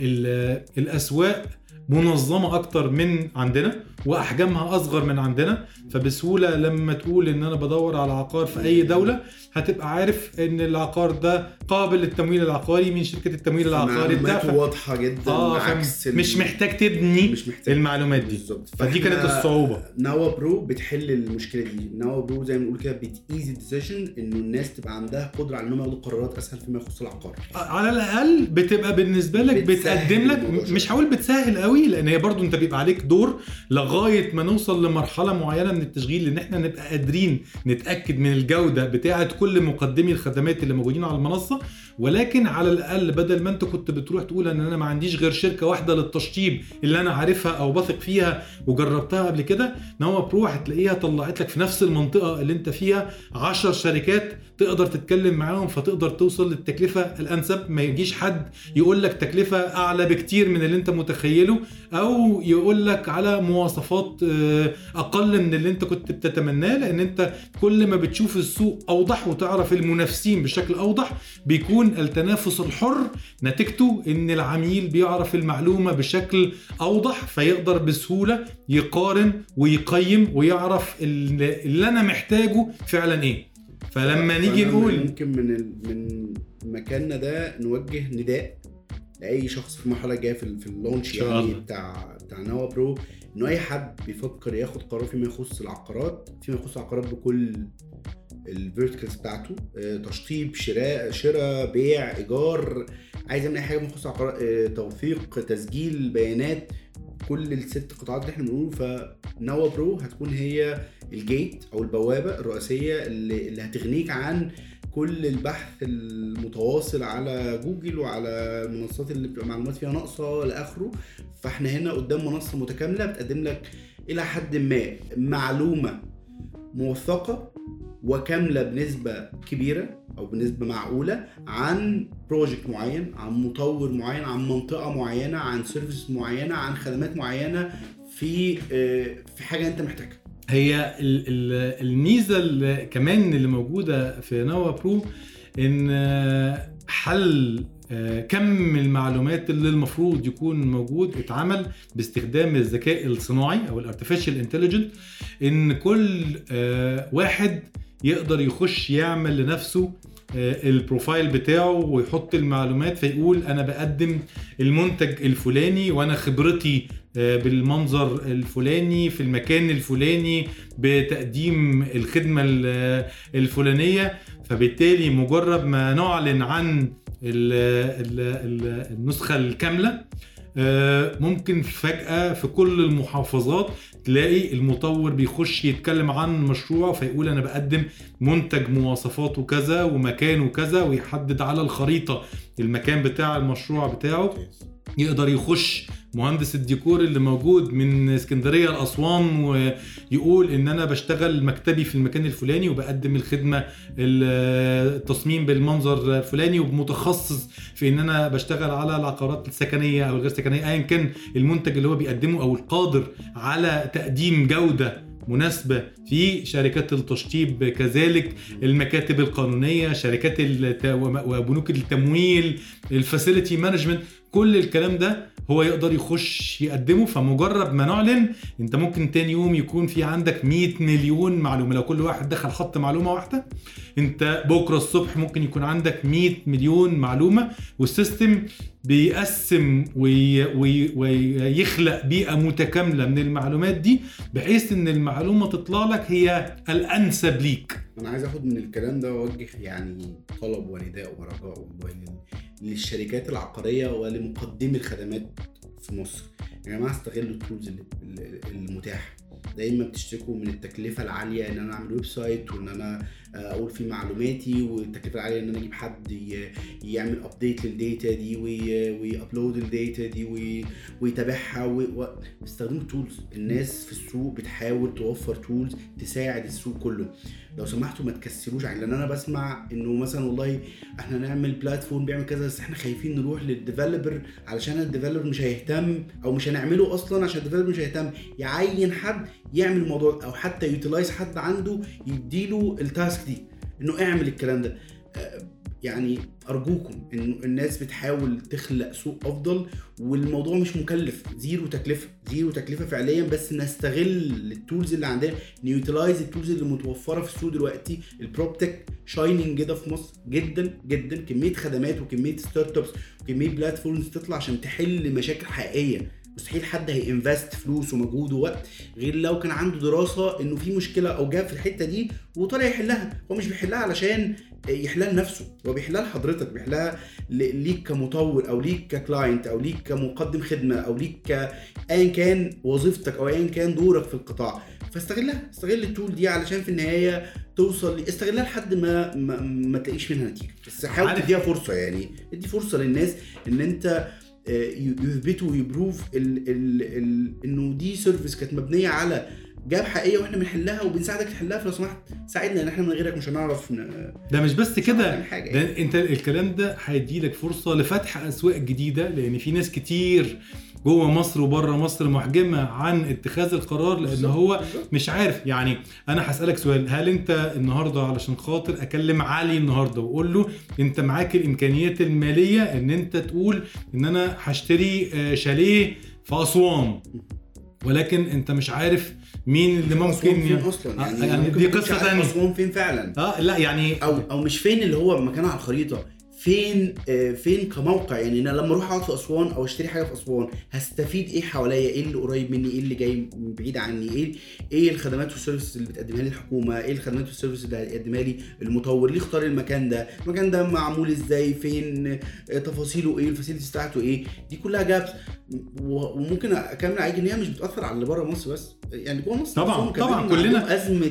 ال الأسواق منظمة أكتر من عندنا وأحجامها أصغر من عندنا فبسهولة لما تقول إن أنا بدور على عقار في أي دولة هتبقى عارف إن العقار ده قابل للتمويل العقاري من شركة التمويل العقاري. معلوماته واضحة جدا آه عكس مش محتاج تبني مش محتاج. المعلومات دي. بالظبط. فدي كانت الصعوبة. نوا برو بتحل المشكلة دي. نوا برو زي ما بنقول كده بت ease ال decision إنه الناس تبقى عندها قدرة على انهم ياخدوا قرارات أسهل فيما يخص العقار. على الأقل بتبقى بالنسبة لك بتقدم لك. مش هقول بتسهل قوي لأن هي برضو أنت بيبقى عليك دور لغاية ما نوصل لمرحلة معينة من التشغيل إن إحنا نبقى قادرين نتأكد من الجودة بتاعة كل مقدمي الخدمات اللي موجودين على المنصة. ولكن على الأقل بدل ما أنت كنت بتروح تقول إن أنا ما عنديش غير شركة واحدة للتشطيب اللي أنا عارفها أو بثق فيها وجربتها قبل كده نوا برو هتلاقيها طلعت لك في نفس المنطقة اللي أنت فيها 10 شركات تقدر تتكلم معاهم فتقدر توصل للتكلفة الأنسب ما يجيش حد يقول لك تكلفة أعلى بكتير من اللي أنت متخيله. أو يقول لك على مواصفات آه، أقل من اللي أنت كنت بتتمناه لأن أنت كل ما بتشوف السوق أوضح وتعرف المنافسين بشكل أوضح بيكون التنافس الحر نتيجته إن العميل بيعرف المعلومة بشكل أوضح فيقدر بسهولة يقارن ويقيم ويعرف اللي أنا محتاجه فعلا إيه فلما نيجي نقول ممكن من. من مكاننا ده نوجه نداء لأي شخص في المرحلة الجاية في, في ال launch يعني. بتاع بتاع نوا برو إنه أي حد بيفكر ياخد قرار فيما يخص العقارات فيما يخص العقارات بكل ال verticals بتاعته آه، تشطيب شراء شراء بيع إيجار عايز يعمل أي حاجة بخصوص عقارات آه، توثيق تسجيل بيانات كل الست قطاعات اللي إحنا بنقوله فنوا برو هتكون هي ال gate أو البوابة الرئيسية اللي, اللي هتغنيك عن كل البحث المتواصل على جوجل وعلى المنصات اللي بتبقى معلومات فيها ناقصة لآخره فاحنا هنا قدام منصة متكاملة بتقدم لك إلى حد ما معلومة موثقة وكاملة بنسبة كبيرة أو بنسبة معقولة عن project معين عن مطور معين عن منطقة معينة عن service معينة عن خدمات معينة في آه، في حاجة أنت محتاجها. هي ال- ال- الميزة اللي كمان اللي موجودة في نوا برو إن آه، حل آه، كم المعلومات اللي المفروض يكون موجود اتعمل باستخدام الذكاء الصناعي أو ال artificial intelligent إن كل آه، واحد يقدر يخش يعمل لنفسه ال profile بتاعه ويحط المعلومات فيقول أنا بقدم المنتج الفلاني وأنا خبرتي بالمنظر الفلاني في المكان الفلاني بتقديم الخدمة ال- الفلانية. فبالتالي مجرد ما نعلن عن ال- ال- ال- النسخة الكاملة آه، ممكن فجأة في كل المحافظات تلاقي المطور بيخش يتكلم عن مشروع فيقول أنا بقدم منتج مواصفاته كذا ومكانه كذا ويحدد على الخريطة المكان بتاع المشروع بتاعه. يقدر يخش مهندس الديكور اللي موجود من اسكندرية لأسوان ويقول إن أنا بشتغل مكتبي في المكان الفلاني وبقدم الخدمة التصميم بالمنظر الفلاني ومتخصص في إن أنا بشتغل على العقارات السكنية أو الغير سكنية ايا كان المنتج اللي هو بيقدمه أو القادر على تقديم جودة مناسبة في شركات التشطيب كذلك المكاتب القانونية شركات وبنوك التمويل ال facility management. كل الكلام ده هو يقدر يخش يقدمه فمجرد ما نعلن انت ممكن تاني يوم يكون في عندك 100 مليون معلومة. لو كل واحد دخل حط معلومة واحدة انت بكرة الصبح ممكن يكون عندك 100 مليون معلومة وال system بيقسم وي وي ويخلق بيئة متكاملة من المعلومات دي بحيث إن المعلومة تطلع لك هي الأنسب ليك. أنا عايز آخد من الكلام ده وأوجه يعني طلب ونداء ورجاء للشركات العقارية ولمقدمي الخدمات في مصر. يا جماعة استغلوا ال tools المتاحة. دايما بتشتكوا من التكلفة العالية إن أنا أعمل website وإن أنا أقول فيه معلوماتي والتكلفة العالية إن أنا أجيب حد يعمل update لل data دي وي- وي upload ال data دي وي- ويتابعها و... و... استخدموا tools الناس في السوق بتحاول توفر tools تساعد السوق كله. لو سمحتوا ما تكسلوش عن لأن أنا بسمع إنه مثلا والله إحنا نعمل platform بيعمل كذا بس إحنا خايفين نروح لل developer علشان ال developer مش هيهتم أو مش هنعمله أصلا عشان ال developer مش هيهتم. يعين حد يعمل الموضوع أو حتى utilize حد عنده يديله ال task دي إنه اعمل الكلام ده. آه، يعني أرجوكم انه الناس بتحاول تخلق سوق أفضل والموضوع مش مكلف. zero تكلفة zero تكلفة فعليا بس نستغل ال tools اللي عندنا ن utilize ال tools اللي متوفرة في السوق دلوقتي. ال PropTech shining كده في مصر جدا جدا. كمية خدمات وكمية startups وكمية platforms تطلع عشان تحل مشاكل حقيقية. مستحيل حد ه invest فلوس ومجهود ووقت غير لو كان عنده دراسة إنه في مشكلة أو gap في الحتة دي وطالع يحلها. هو مش بيحلها علشان يحلها لنفسه هو بيحلها لحضرتك بيحلها ل- ليك كمطور أو ليك ك client أو ليك كمقدم خدمة أو ليك ك ايا كان وظيفتك أو ايا كان دورك في القطاع. فاستغلها استغل ال tool دي علشان في النهاية توصل استغلها لحد ما ما, ما تلاقيش منها نتيجة. بس حاول تديها فرصة يعني. ادي فرصة للناس إن أنت آه، يثبتوا وي prove ال ال ال إنه دي service كانت مبنية على جاب حقيقيه وإحنا بنحلها وبنساعدك تحلها فلو سمحت ساعدنا لأن إحنا من غيرك مش هنعرف ن- ده مش بس كده. ده انت الكلام ده هيدي لك فرصة لفتح أسواق جديدة لأن في ناس كتير جوه مصر وبره مصر محجمة عن اتخاذ القرار لأن هو. مش عارف. يعني أنا هسألك سؤال هل أنت النهارده علشان خاطر أكلم علي النهارده وأقول له أنت معاك الإمكانيات المالية إن أنت تقول إن أنا هشتري آه، شاليه في أسوان ولكن أنت مش عارف مين اللي ممكن فين؟ ي- أصلا آه، يعني, يعني ممكن دي عارف تانية. اسوان فين فعلا؟ آه لا يعني أو أو مش فين اللي هو مكانها على الخريطة. فين آه، فين كموقع؟ يعني أنا لما أروح أقعد في أسوان أو أشتري حاجة في أسوان هستفيد إيه حواليا؟ إيه اللي قريب مني؟ إيه اللي جاي من بعيد عني؟ إيه إيه الخدمات وال service اللي بتقدمها لي الحكومة؟ إيه الخدمات وال service اللي هيقدمها لي المطور؟ ليه اختار المكان ده؟ المكان ده معمول إزاي؟ فين؟ آه، تفاصيله إيه؟ الفاسيلتيز بتاعته إيه؟ دي كلها جابس وممكن أكمل عليك إن هي مش بتأثر على اللي بره مصر بس. يعني جوه مصر طبعاً، طبعاً، كلنا- أزمة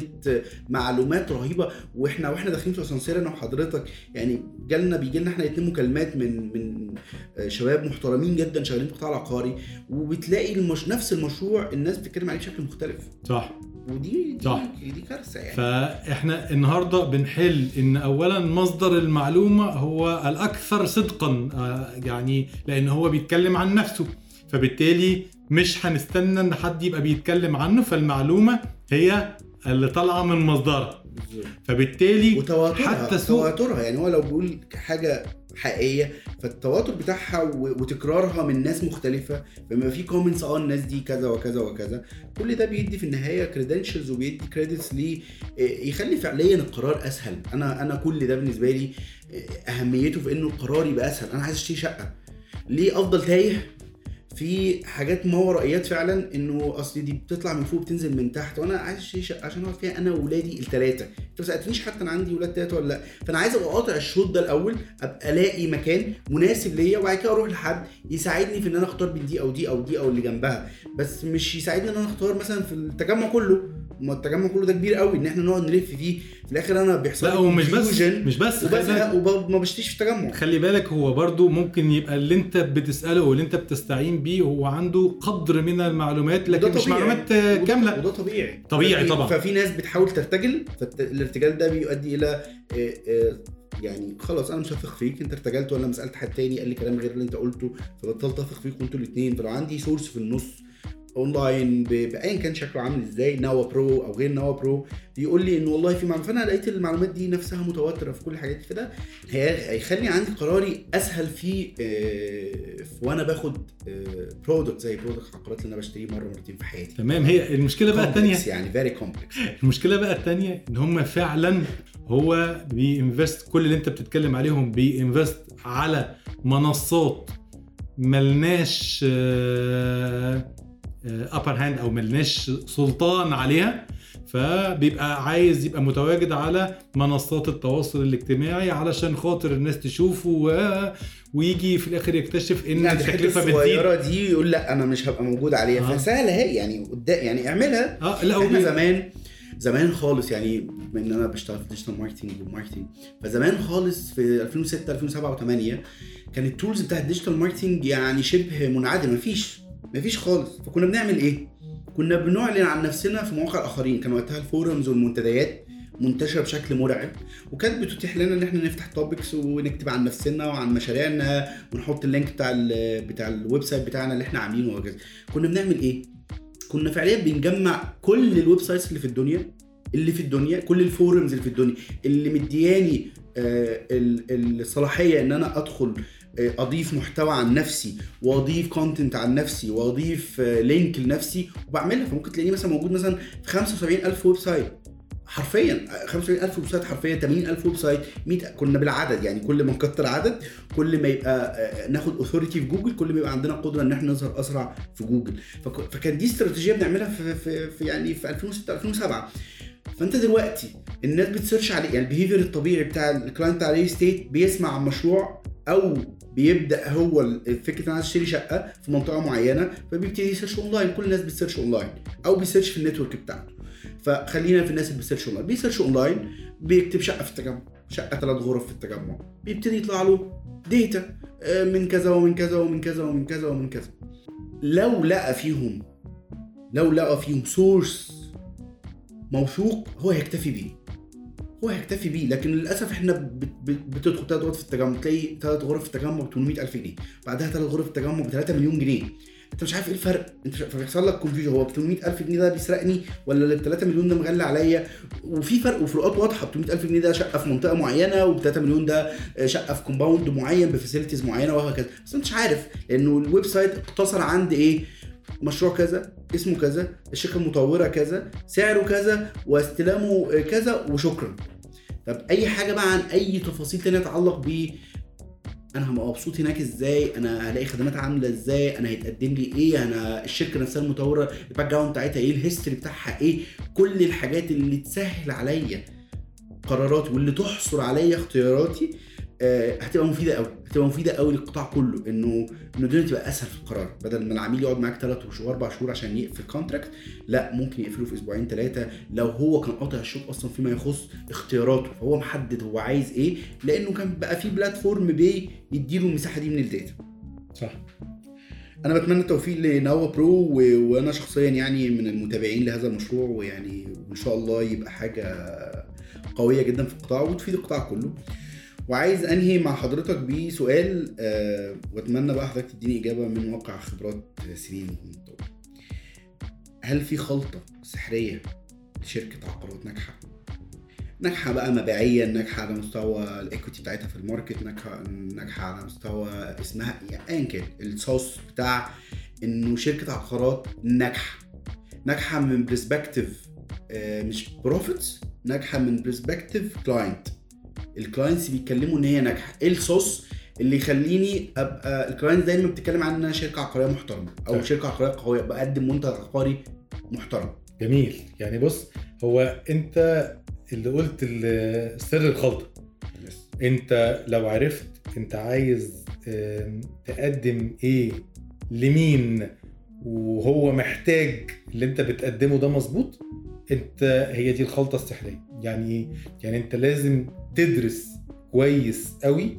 معلومات رهيبة. وإحنا وإحنا داخلين في أسانسير أنا وحضرتك يعني جالنا بيجي لنا إحنا اتنين مكالمات من من شباب محترمين جدا شغالين في القطاع العقاري وبتلاقي المش... نفس المشروع الناس بتتكلم عليه بشكل مختلف. صح. ودي دي, صح. دي كارثة يعني. فاحنا النهارده بنحل إن اولا مصدر المعلومة هو الأكثر صدقا آه، يعني لأن هو بيتكلم عن نفسه. فبالتالي مش هنستنى إن حد يبقى بيتكلم عنه فالمعلومة هي اللي طالعة من مصدرها. فبالتالي وتواترها حتى سوق تواترها. يعني هو لو بيقول حاجة حقيقية فالتواتر بتاعها وتكرارها من ناس مختلفة فما في comments آه الناس دي كذا وكذا وكذا. كل ده بيدي في النهاية credentials وبيدي credits ليه إيه، يخلي فعليا القرار أسهل. أنا أنا كل ده بالنسبة لي إيه، أهميته في إنه القرار يبقى أسهل. أنا عايز أشتري شقة. ليه أفضل تايه؟ في حاجات ما ورائيات فعلا إنه أصل دي بتطلع من فوق بتنزل من تحت. وأنا عايز عشان أقعد فيها أنا واولادي الثلاثه أنت ما سألتنيش حتى أنا عندي ولاد ثلاثة ولا لأ. فأنا عايز أبقى قاطع الشوط ده الأول أبقى ألاقي مكان مناسب ليا وبعد كده أروح لحد يساعدني في إن أنا أختار بين دي أو دي أو دي أو اللي جنبها. بس مش يساعدني إن أنا أختار مثلا في التجمع كله. ما التجمع كله ده كبير قوي إن إحنا نقعد نلف فيه. في الآخر أنا بيحصل لا ومش بس مش بس وبزهق وما بشتريش في التجمع. خلي بالك هو برضو ممكن يبقى اللي أنت بتسأله واللي أنت بتستعين بيه هو عنده قدر من المعلومات لكن مش طبيعي. معلومات كاملة. وده طبيعي. طبيعي ففي- طبعا. ففي ناس بتحاول ترتجل فالارتجال ده بيؤدي إلى آه، آه، يعني خلاص أنا مش هثق فيك أنت ارتجلت ولا لما سألت حد تاني قال لي كلام غير اللي أنت قلته فبطلت أثق فيكم أنتوا الاثنين فلو عندي source في النص أونلاين بايا كان شكله عامل إزاي نوا Pro أو غير نوا برو بيقول لي إن والله في معلومات فأنا لقيت المعلومات دي نفسها متواترة في كل الحاجات دي فده هي- هيخلي عندي قراري أسهل في آه، في وأنا باخد product زي product العقارات اللي أنا بشتريه مرة مرتين في حياتي. تمام. هي المشكلة بقى الثانية يعني very complex المشكلة بقى الثانية إن هم فعلا هو بي invest كل اللي أنت بتتكلم عليهم بي invest على منصات ملناش upper hand أو ملناش سلطان عليها فبيبقى عايز يبقى متواجد على منصات التواصل الاجتماعي علشان خاطر الناس تشوفه و... ويجي في الآخر يكتشف إن يعني التكلفه بتزيد. الصغيره دي يقول لا أنا مش هبقى موجود عليها. آه. فسهلة أهي يعني قدام يعني اعملها. آه لا إحنا زمان زمان خالص يعني بما إن أنا بشتغل في digital marketing و marketing فزمان خالص في 2006 2007 و8 كان ال tools بتاعت ال digital marketing يعني شبه منعدمة. مفيش. مفيش خالص. فكنا بنعمل إيه؟ كنا بنعلن عن نفسنا في مواقع الآخرين. كان وقتها ال forums والمنتديات منتشرة بشكل مرعب وكانت بتتيح لنا إن إحنا نفتح topics ونكتب عن نفسنا وعن مشاريعنا ونحط ال link بتاع ال بتاع ال website بتاعنا اللي إحنا عاملينه وهكذا. كنا بنعمل إيه؟ كنا فعليا بنجمع كل ال websites اللي في الدنيا اللي في الدنيا كل ال forums اللي في الدنيا اللي مدياني آه، ال- الصلاحية إن أنا أدخل أضيف محتوى عن نفسي وأضيف content عن نفسي وأضيف آه، link لنفسي وبعملها. فممكن تلاقيني مثلا موجود مثلا في 75000 website حرفيا 75000 website حرفيا 80000 website 100 كنا بالعدد. يعني كل ما نكتر عدد كل ما يبقى آه، ناخد authority في جوجل كل ما يبقى عندنا قدرة إن إحنا نظهر أسرع في جوجل. فك- فكان دي استراتيجية بنعملها في, في, في يعني في 2006 2007 فانت دلوقتي الناس بت search عليه يعني ال behavior الطبيعي بتاع ال client ال real estate بيسمع عن مشروع أو بيبدأ هو فكرة أنا عايز أشتري شقة في منطقة معينة فبيبتدي ي search online كل الناس بت search online أو بي search في ال network بتاعته. فخلينا في الناس اللي بي search online بي search online بيكتب شقة في التجمع شقة ثلاث غرف في التجمع. بيبتدي يطلع له data من كذا ومن كذا ومن كذا ومن كذا ومن كذا. لو لقى فيهم لو لقى فيهم source موثوق هو هيكتفي بيه. هو هيكتفي بيه لكن للأسف إحنا بت- بت- بتدخل ثلاث غرف في التجمع تلاقي ثلاث غرف في التجمع ب 800000 جنيه. بعدها ثلاث غرف في التجمع ب 3 مليون جنيه. أنت مش عارف إيه الفرق؟ أنت فبيحصل لك confusion هو ب 800000 جنيه ده بيسرقني ولا ب 3 مليون ده مغلى عليا؟ وفي فرق وفروقات واضحة. ب 800000 جنيه ده شقة في منطقة معينة وب 3 مليون ده شقة في compound معين ب facilities معينة وهكذا. بس أنت مش عارف لأنه ال website اقتصر عند إيه؟ مشروع كذا اسمه كذا الشركة المطوره كذا سعره كذا واستلامه كذا وشكرا. طب أي حاجة بقى عن أي تفاصيل تانية تتعلق ب؟ أنا هبقى مبسوط هناك إزاي؟ أنا هلاقي خدمات عاملة إزاي؟ أنا هيتقدم لي إيه؟ أنا الشركة نفسها المطورة ال background بتاعتها إيه؟ ال history بتاعها إيه؟ كل الحاجات اللي تسهل عليا قراراتي واللي تحصر عليا اختياراتي هتبقى مفيدة قوي هتبقى مفيدة قوي للقطاع كله إنه إنه الدنيا تبقى أسهل في القرار. بدل ما العميل يقعد معاك ثلاث شهور أربع شهور عشان يقفل contract لا ممكن يقفله في أسبوعين ثلاثة لو هو كان قاطع الشوط أصلا فيما يخص اختياراته فهو محدد هو عايز إيه لأنه كان بقى في platform بيديله المساحة دي من ال data. صح. أنا بتمنى التوفيق لنوا Pro و... وأنا شخصيا يعني من المتابعين لهذا المشروع ويعني وان شاء الله يبقى حاجة قوية جدا في القطاع وتفيد القطاع كله. وعايز انهي مع حضرتك بسؤال آه واتمنى بقى حضرتك تديني إجابة من واقع خبرات سنين طويلة. هل في خلطة سحرية لشركة عقارات ناجحة؟ ناجحة بقى مبيعيا ناجحة على مستوى ال equity بتاعتها في ال market ناجحة ناجحة على مستوى اسمها يعني ايا كان الصوص بتاع إنه شركة عقارات ناجحة. ناجحة من perspective مش profits ناجحة من perspective client ال clients بيتكلموا إن هي ناجحة. إيه الصوص اللي يخليني ابقى ال client دايما بتتكلم عن انها شركة عقارية محترمة أو طيب. شركة عقارية قوية بقدم منتج عقاري محترم. جميل. يعني بص هو أنت اللي قلت سر الخلطة. أنت لو عرفت أنت عايز تقدم إيه لمين وهو محتاج اللي أنت بتقدمه ده مظبوط انت هي دي الخلطة السحرية. يعني إيه؟ يعني انت لازم تدرس كويس قوي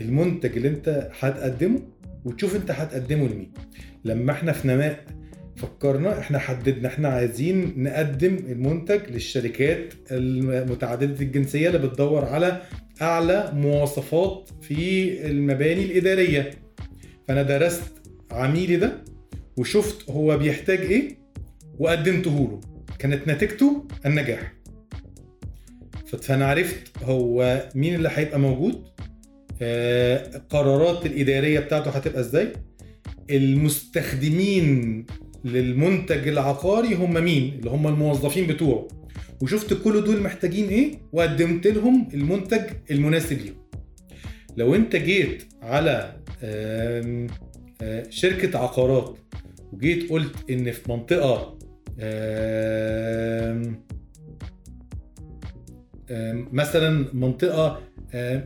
المنتج اللي انت هتقدمه وتشوف انت هتقدمه لمين. لما إحنا في نماء فكرنا إحنا حددنا إحنا عايزين نقدم المنتج للشركات المتعددة الجنسية اللي بتدور على أعلى مواصفات في المباني الإدارية. فأنا درست عميلي ده وشفت هو بيحتاج إيه وقدمته له. كانت نتيجته النجاح. فانا عرفت هو مين اللي هيبقى موجود آه، القرارات الإدارية بتاعته هتبقى إزاي المستخدمين للمنتج العقاري هم مين؟ اللي هم الموظفين بتوعه. وشفت كل دول محتاجين إيه؟ وقدمت لهم المنتج المناسب ليهم. لو أنت جيت على آه، شركة عقارات وجيت قلت إن في منطقة مثلا منطقة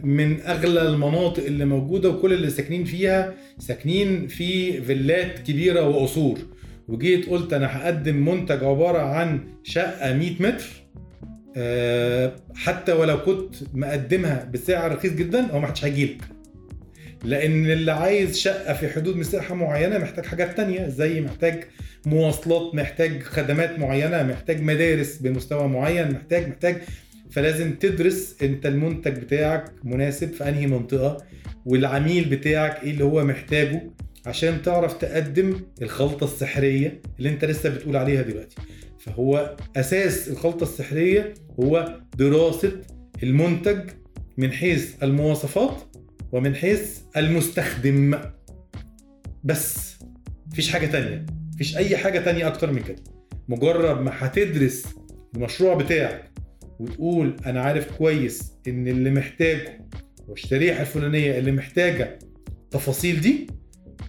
من أغلى المناطق اللي موجودة وكل اللي ساكنين فيها ساكنين في فيلات كبيرة وقصور. وجيت قلت أنا هقدم منتج عبارة عن شقة 100 متر حتى ولو كنت مقدمها بسعر رخيص جدا هو ما حدش هيجيلك. لأن اللي عايز شقة في حدود مساحة معينة محتاج حاجات تانية زي محتاج مواصلات محتاج خدمات معينة محتاج مدارس بمستوى معين محتاج محتاج. فلازم تدرس أنت المنتج بتاعك مناسب في أنهي منطقة والعميل بتاعك إيه اللي هو محتاجه عشان تعرف تقدم الخلطة السحرية اللي أنت لسه بتقول عليها دلوقتي. فهو أساس الخلطة السحرية هو دراسة المنتج من حيث المواصفات ومن حيث المستخدم. بس مفيش حاجة تانية مفيش أي حاجة تانية أكتر من كده. مجرد ما هتدرس المشروع بتاعك وتقول أنا عارف كويس إن اللي محتاجه والشريحة الفلانية اللي محتاجة التفاصيل دي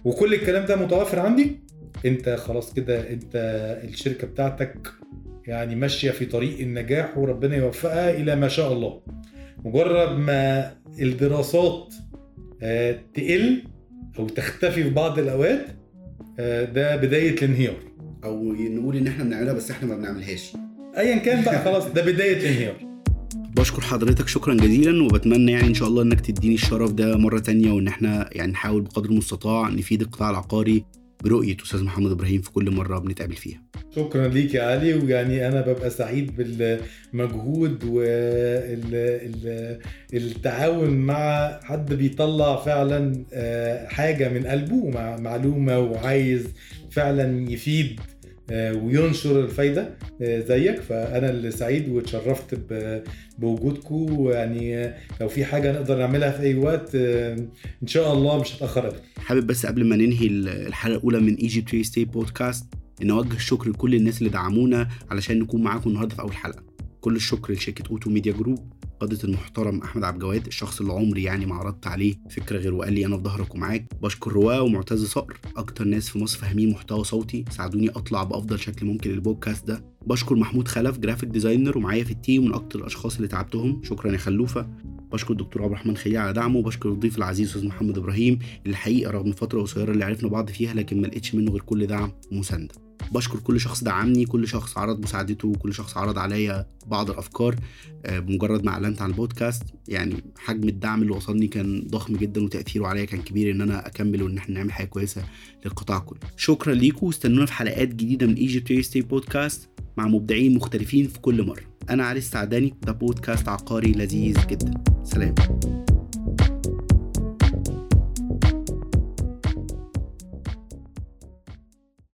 وكل الكلام ده متوفر عندي أنت خلاص كده أنت الشركة بتاعتك يعني ماشية في طريق النجاح وربنا يوفقها إلى ما شاء الله. مجرد ما الدراسات تقل أو تختفي في بعض الأوقات آه، ده بداية الانهيار. أو نقول إن إحنا بنعملها بس إحنا ما بنعملهاش. ايا كان بقى خلاص ده بداية الانهيار. بشكر حضرتك شكرا جزيلا وبتمنى يعني إن شاء الله إنك تديني الشرف ده مرة تانية وإن إحنا يعني نحاول بقدر المستطاع نفيد القطاع العقاري برؤية أستاذ محمد إبراهيم في كل مرة بنتقابل فيها. شكرا ليك يا علي ويعني أنا ببقى سعيد بالمجهود والتعاون مع حد بيطلع فعلا آه، حاجة من قلبه ومع معلومة وعايز فعلا يفيد وينشر الفايدة آه، زيك. فأنا اللي سعيد واتشرفت بوجودكم ويعني آه، لو في حاجة نقدر نعملها في أي وقت آه، إن شاء الله مش هتأخر ابدا. حابب بس قبل ما ننهي الحلقة الأولى من Egypt Real Estate Podcast ان اوجه الشكر لكل الناس اللي دعمونا علشان نكون معاكم النهارده في أول حلقة. كل الشكر لشركة أوتو Media Group قادة المحترم أحمد عبد الجواد الشخص اللي عمري يعني ما عرضت عليه فكرة غير وقال لي أنا في ظهرك ومعاك. بشكر رواه ومعتز صقر أكتر ناس في مصر فاهمين محتوى صوتي ساعدوني أطلع بأفضل شكل ممكن للبودكاست ده. بشكر محمود خلف graphic designer ومعايا في ال team من أكتر الأشخاص اللي تعبتهم. شكرا يا خلوفة. بشكر الدكتور عبد الرحمن خليل على دعمه. وبشكر الضيف العزيز أستاذ محمد إبراهيم. اللي الحقيقة رغم الفترة القصيره اللي عرفنا بعض فيها لكن ما لقيتش منه غير كل دعم ومساندة. بشكر كل شخص دعمني كل شخص عرض مساعدته كل شخص عرض عليا بعض الأفكار آه، بمجرد ما أعلنت عن البودكاست. يعني حجم الدعم اللي وصلني كان ضخم جدا وتأثيره عليا كان كبير إن أنا أكمل وإن إحنا نعمل حاجة كويسة للقطاع كله. شكرا ليكم واستنونا في حلقات جديدة من Egypt Real Estate Podcast مع مبدعين مختلفين في كل مرة. أنا علي السعداني ده بودكاست عقاري لذيذ جدا. سلام.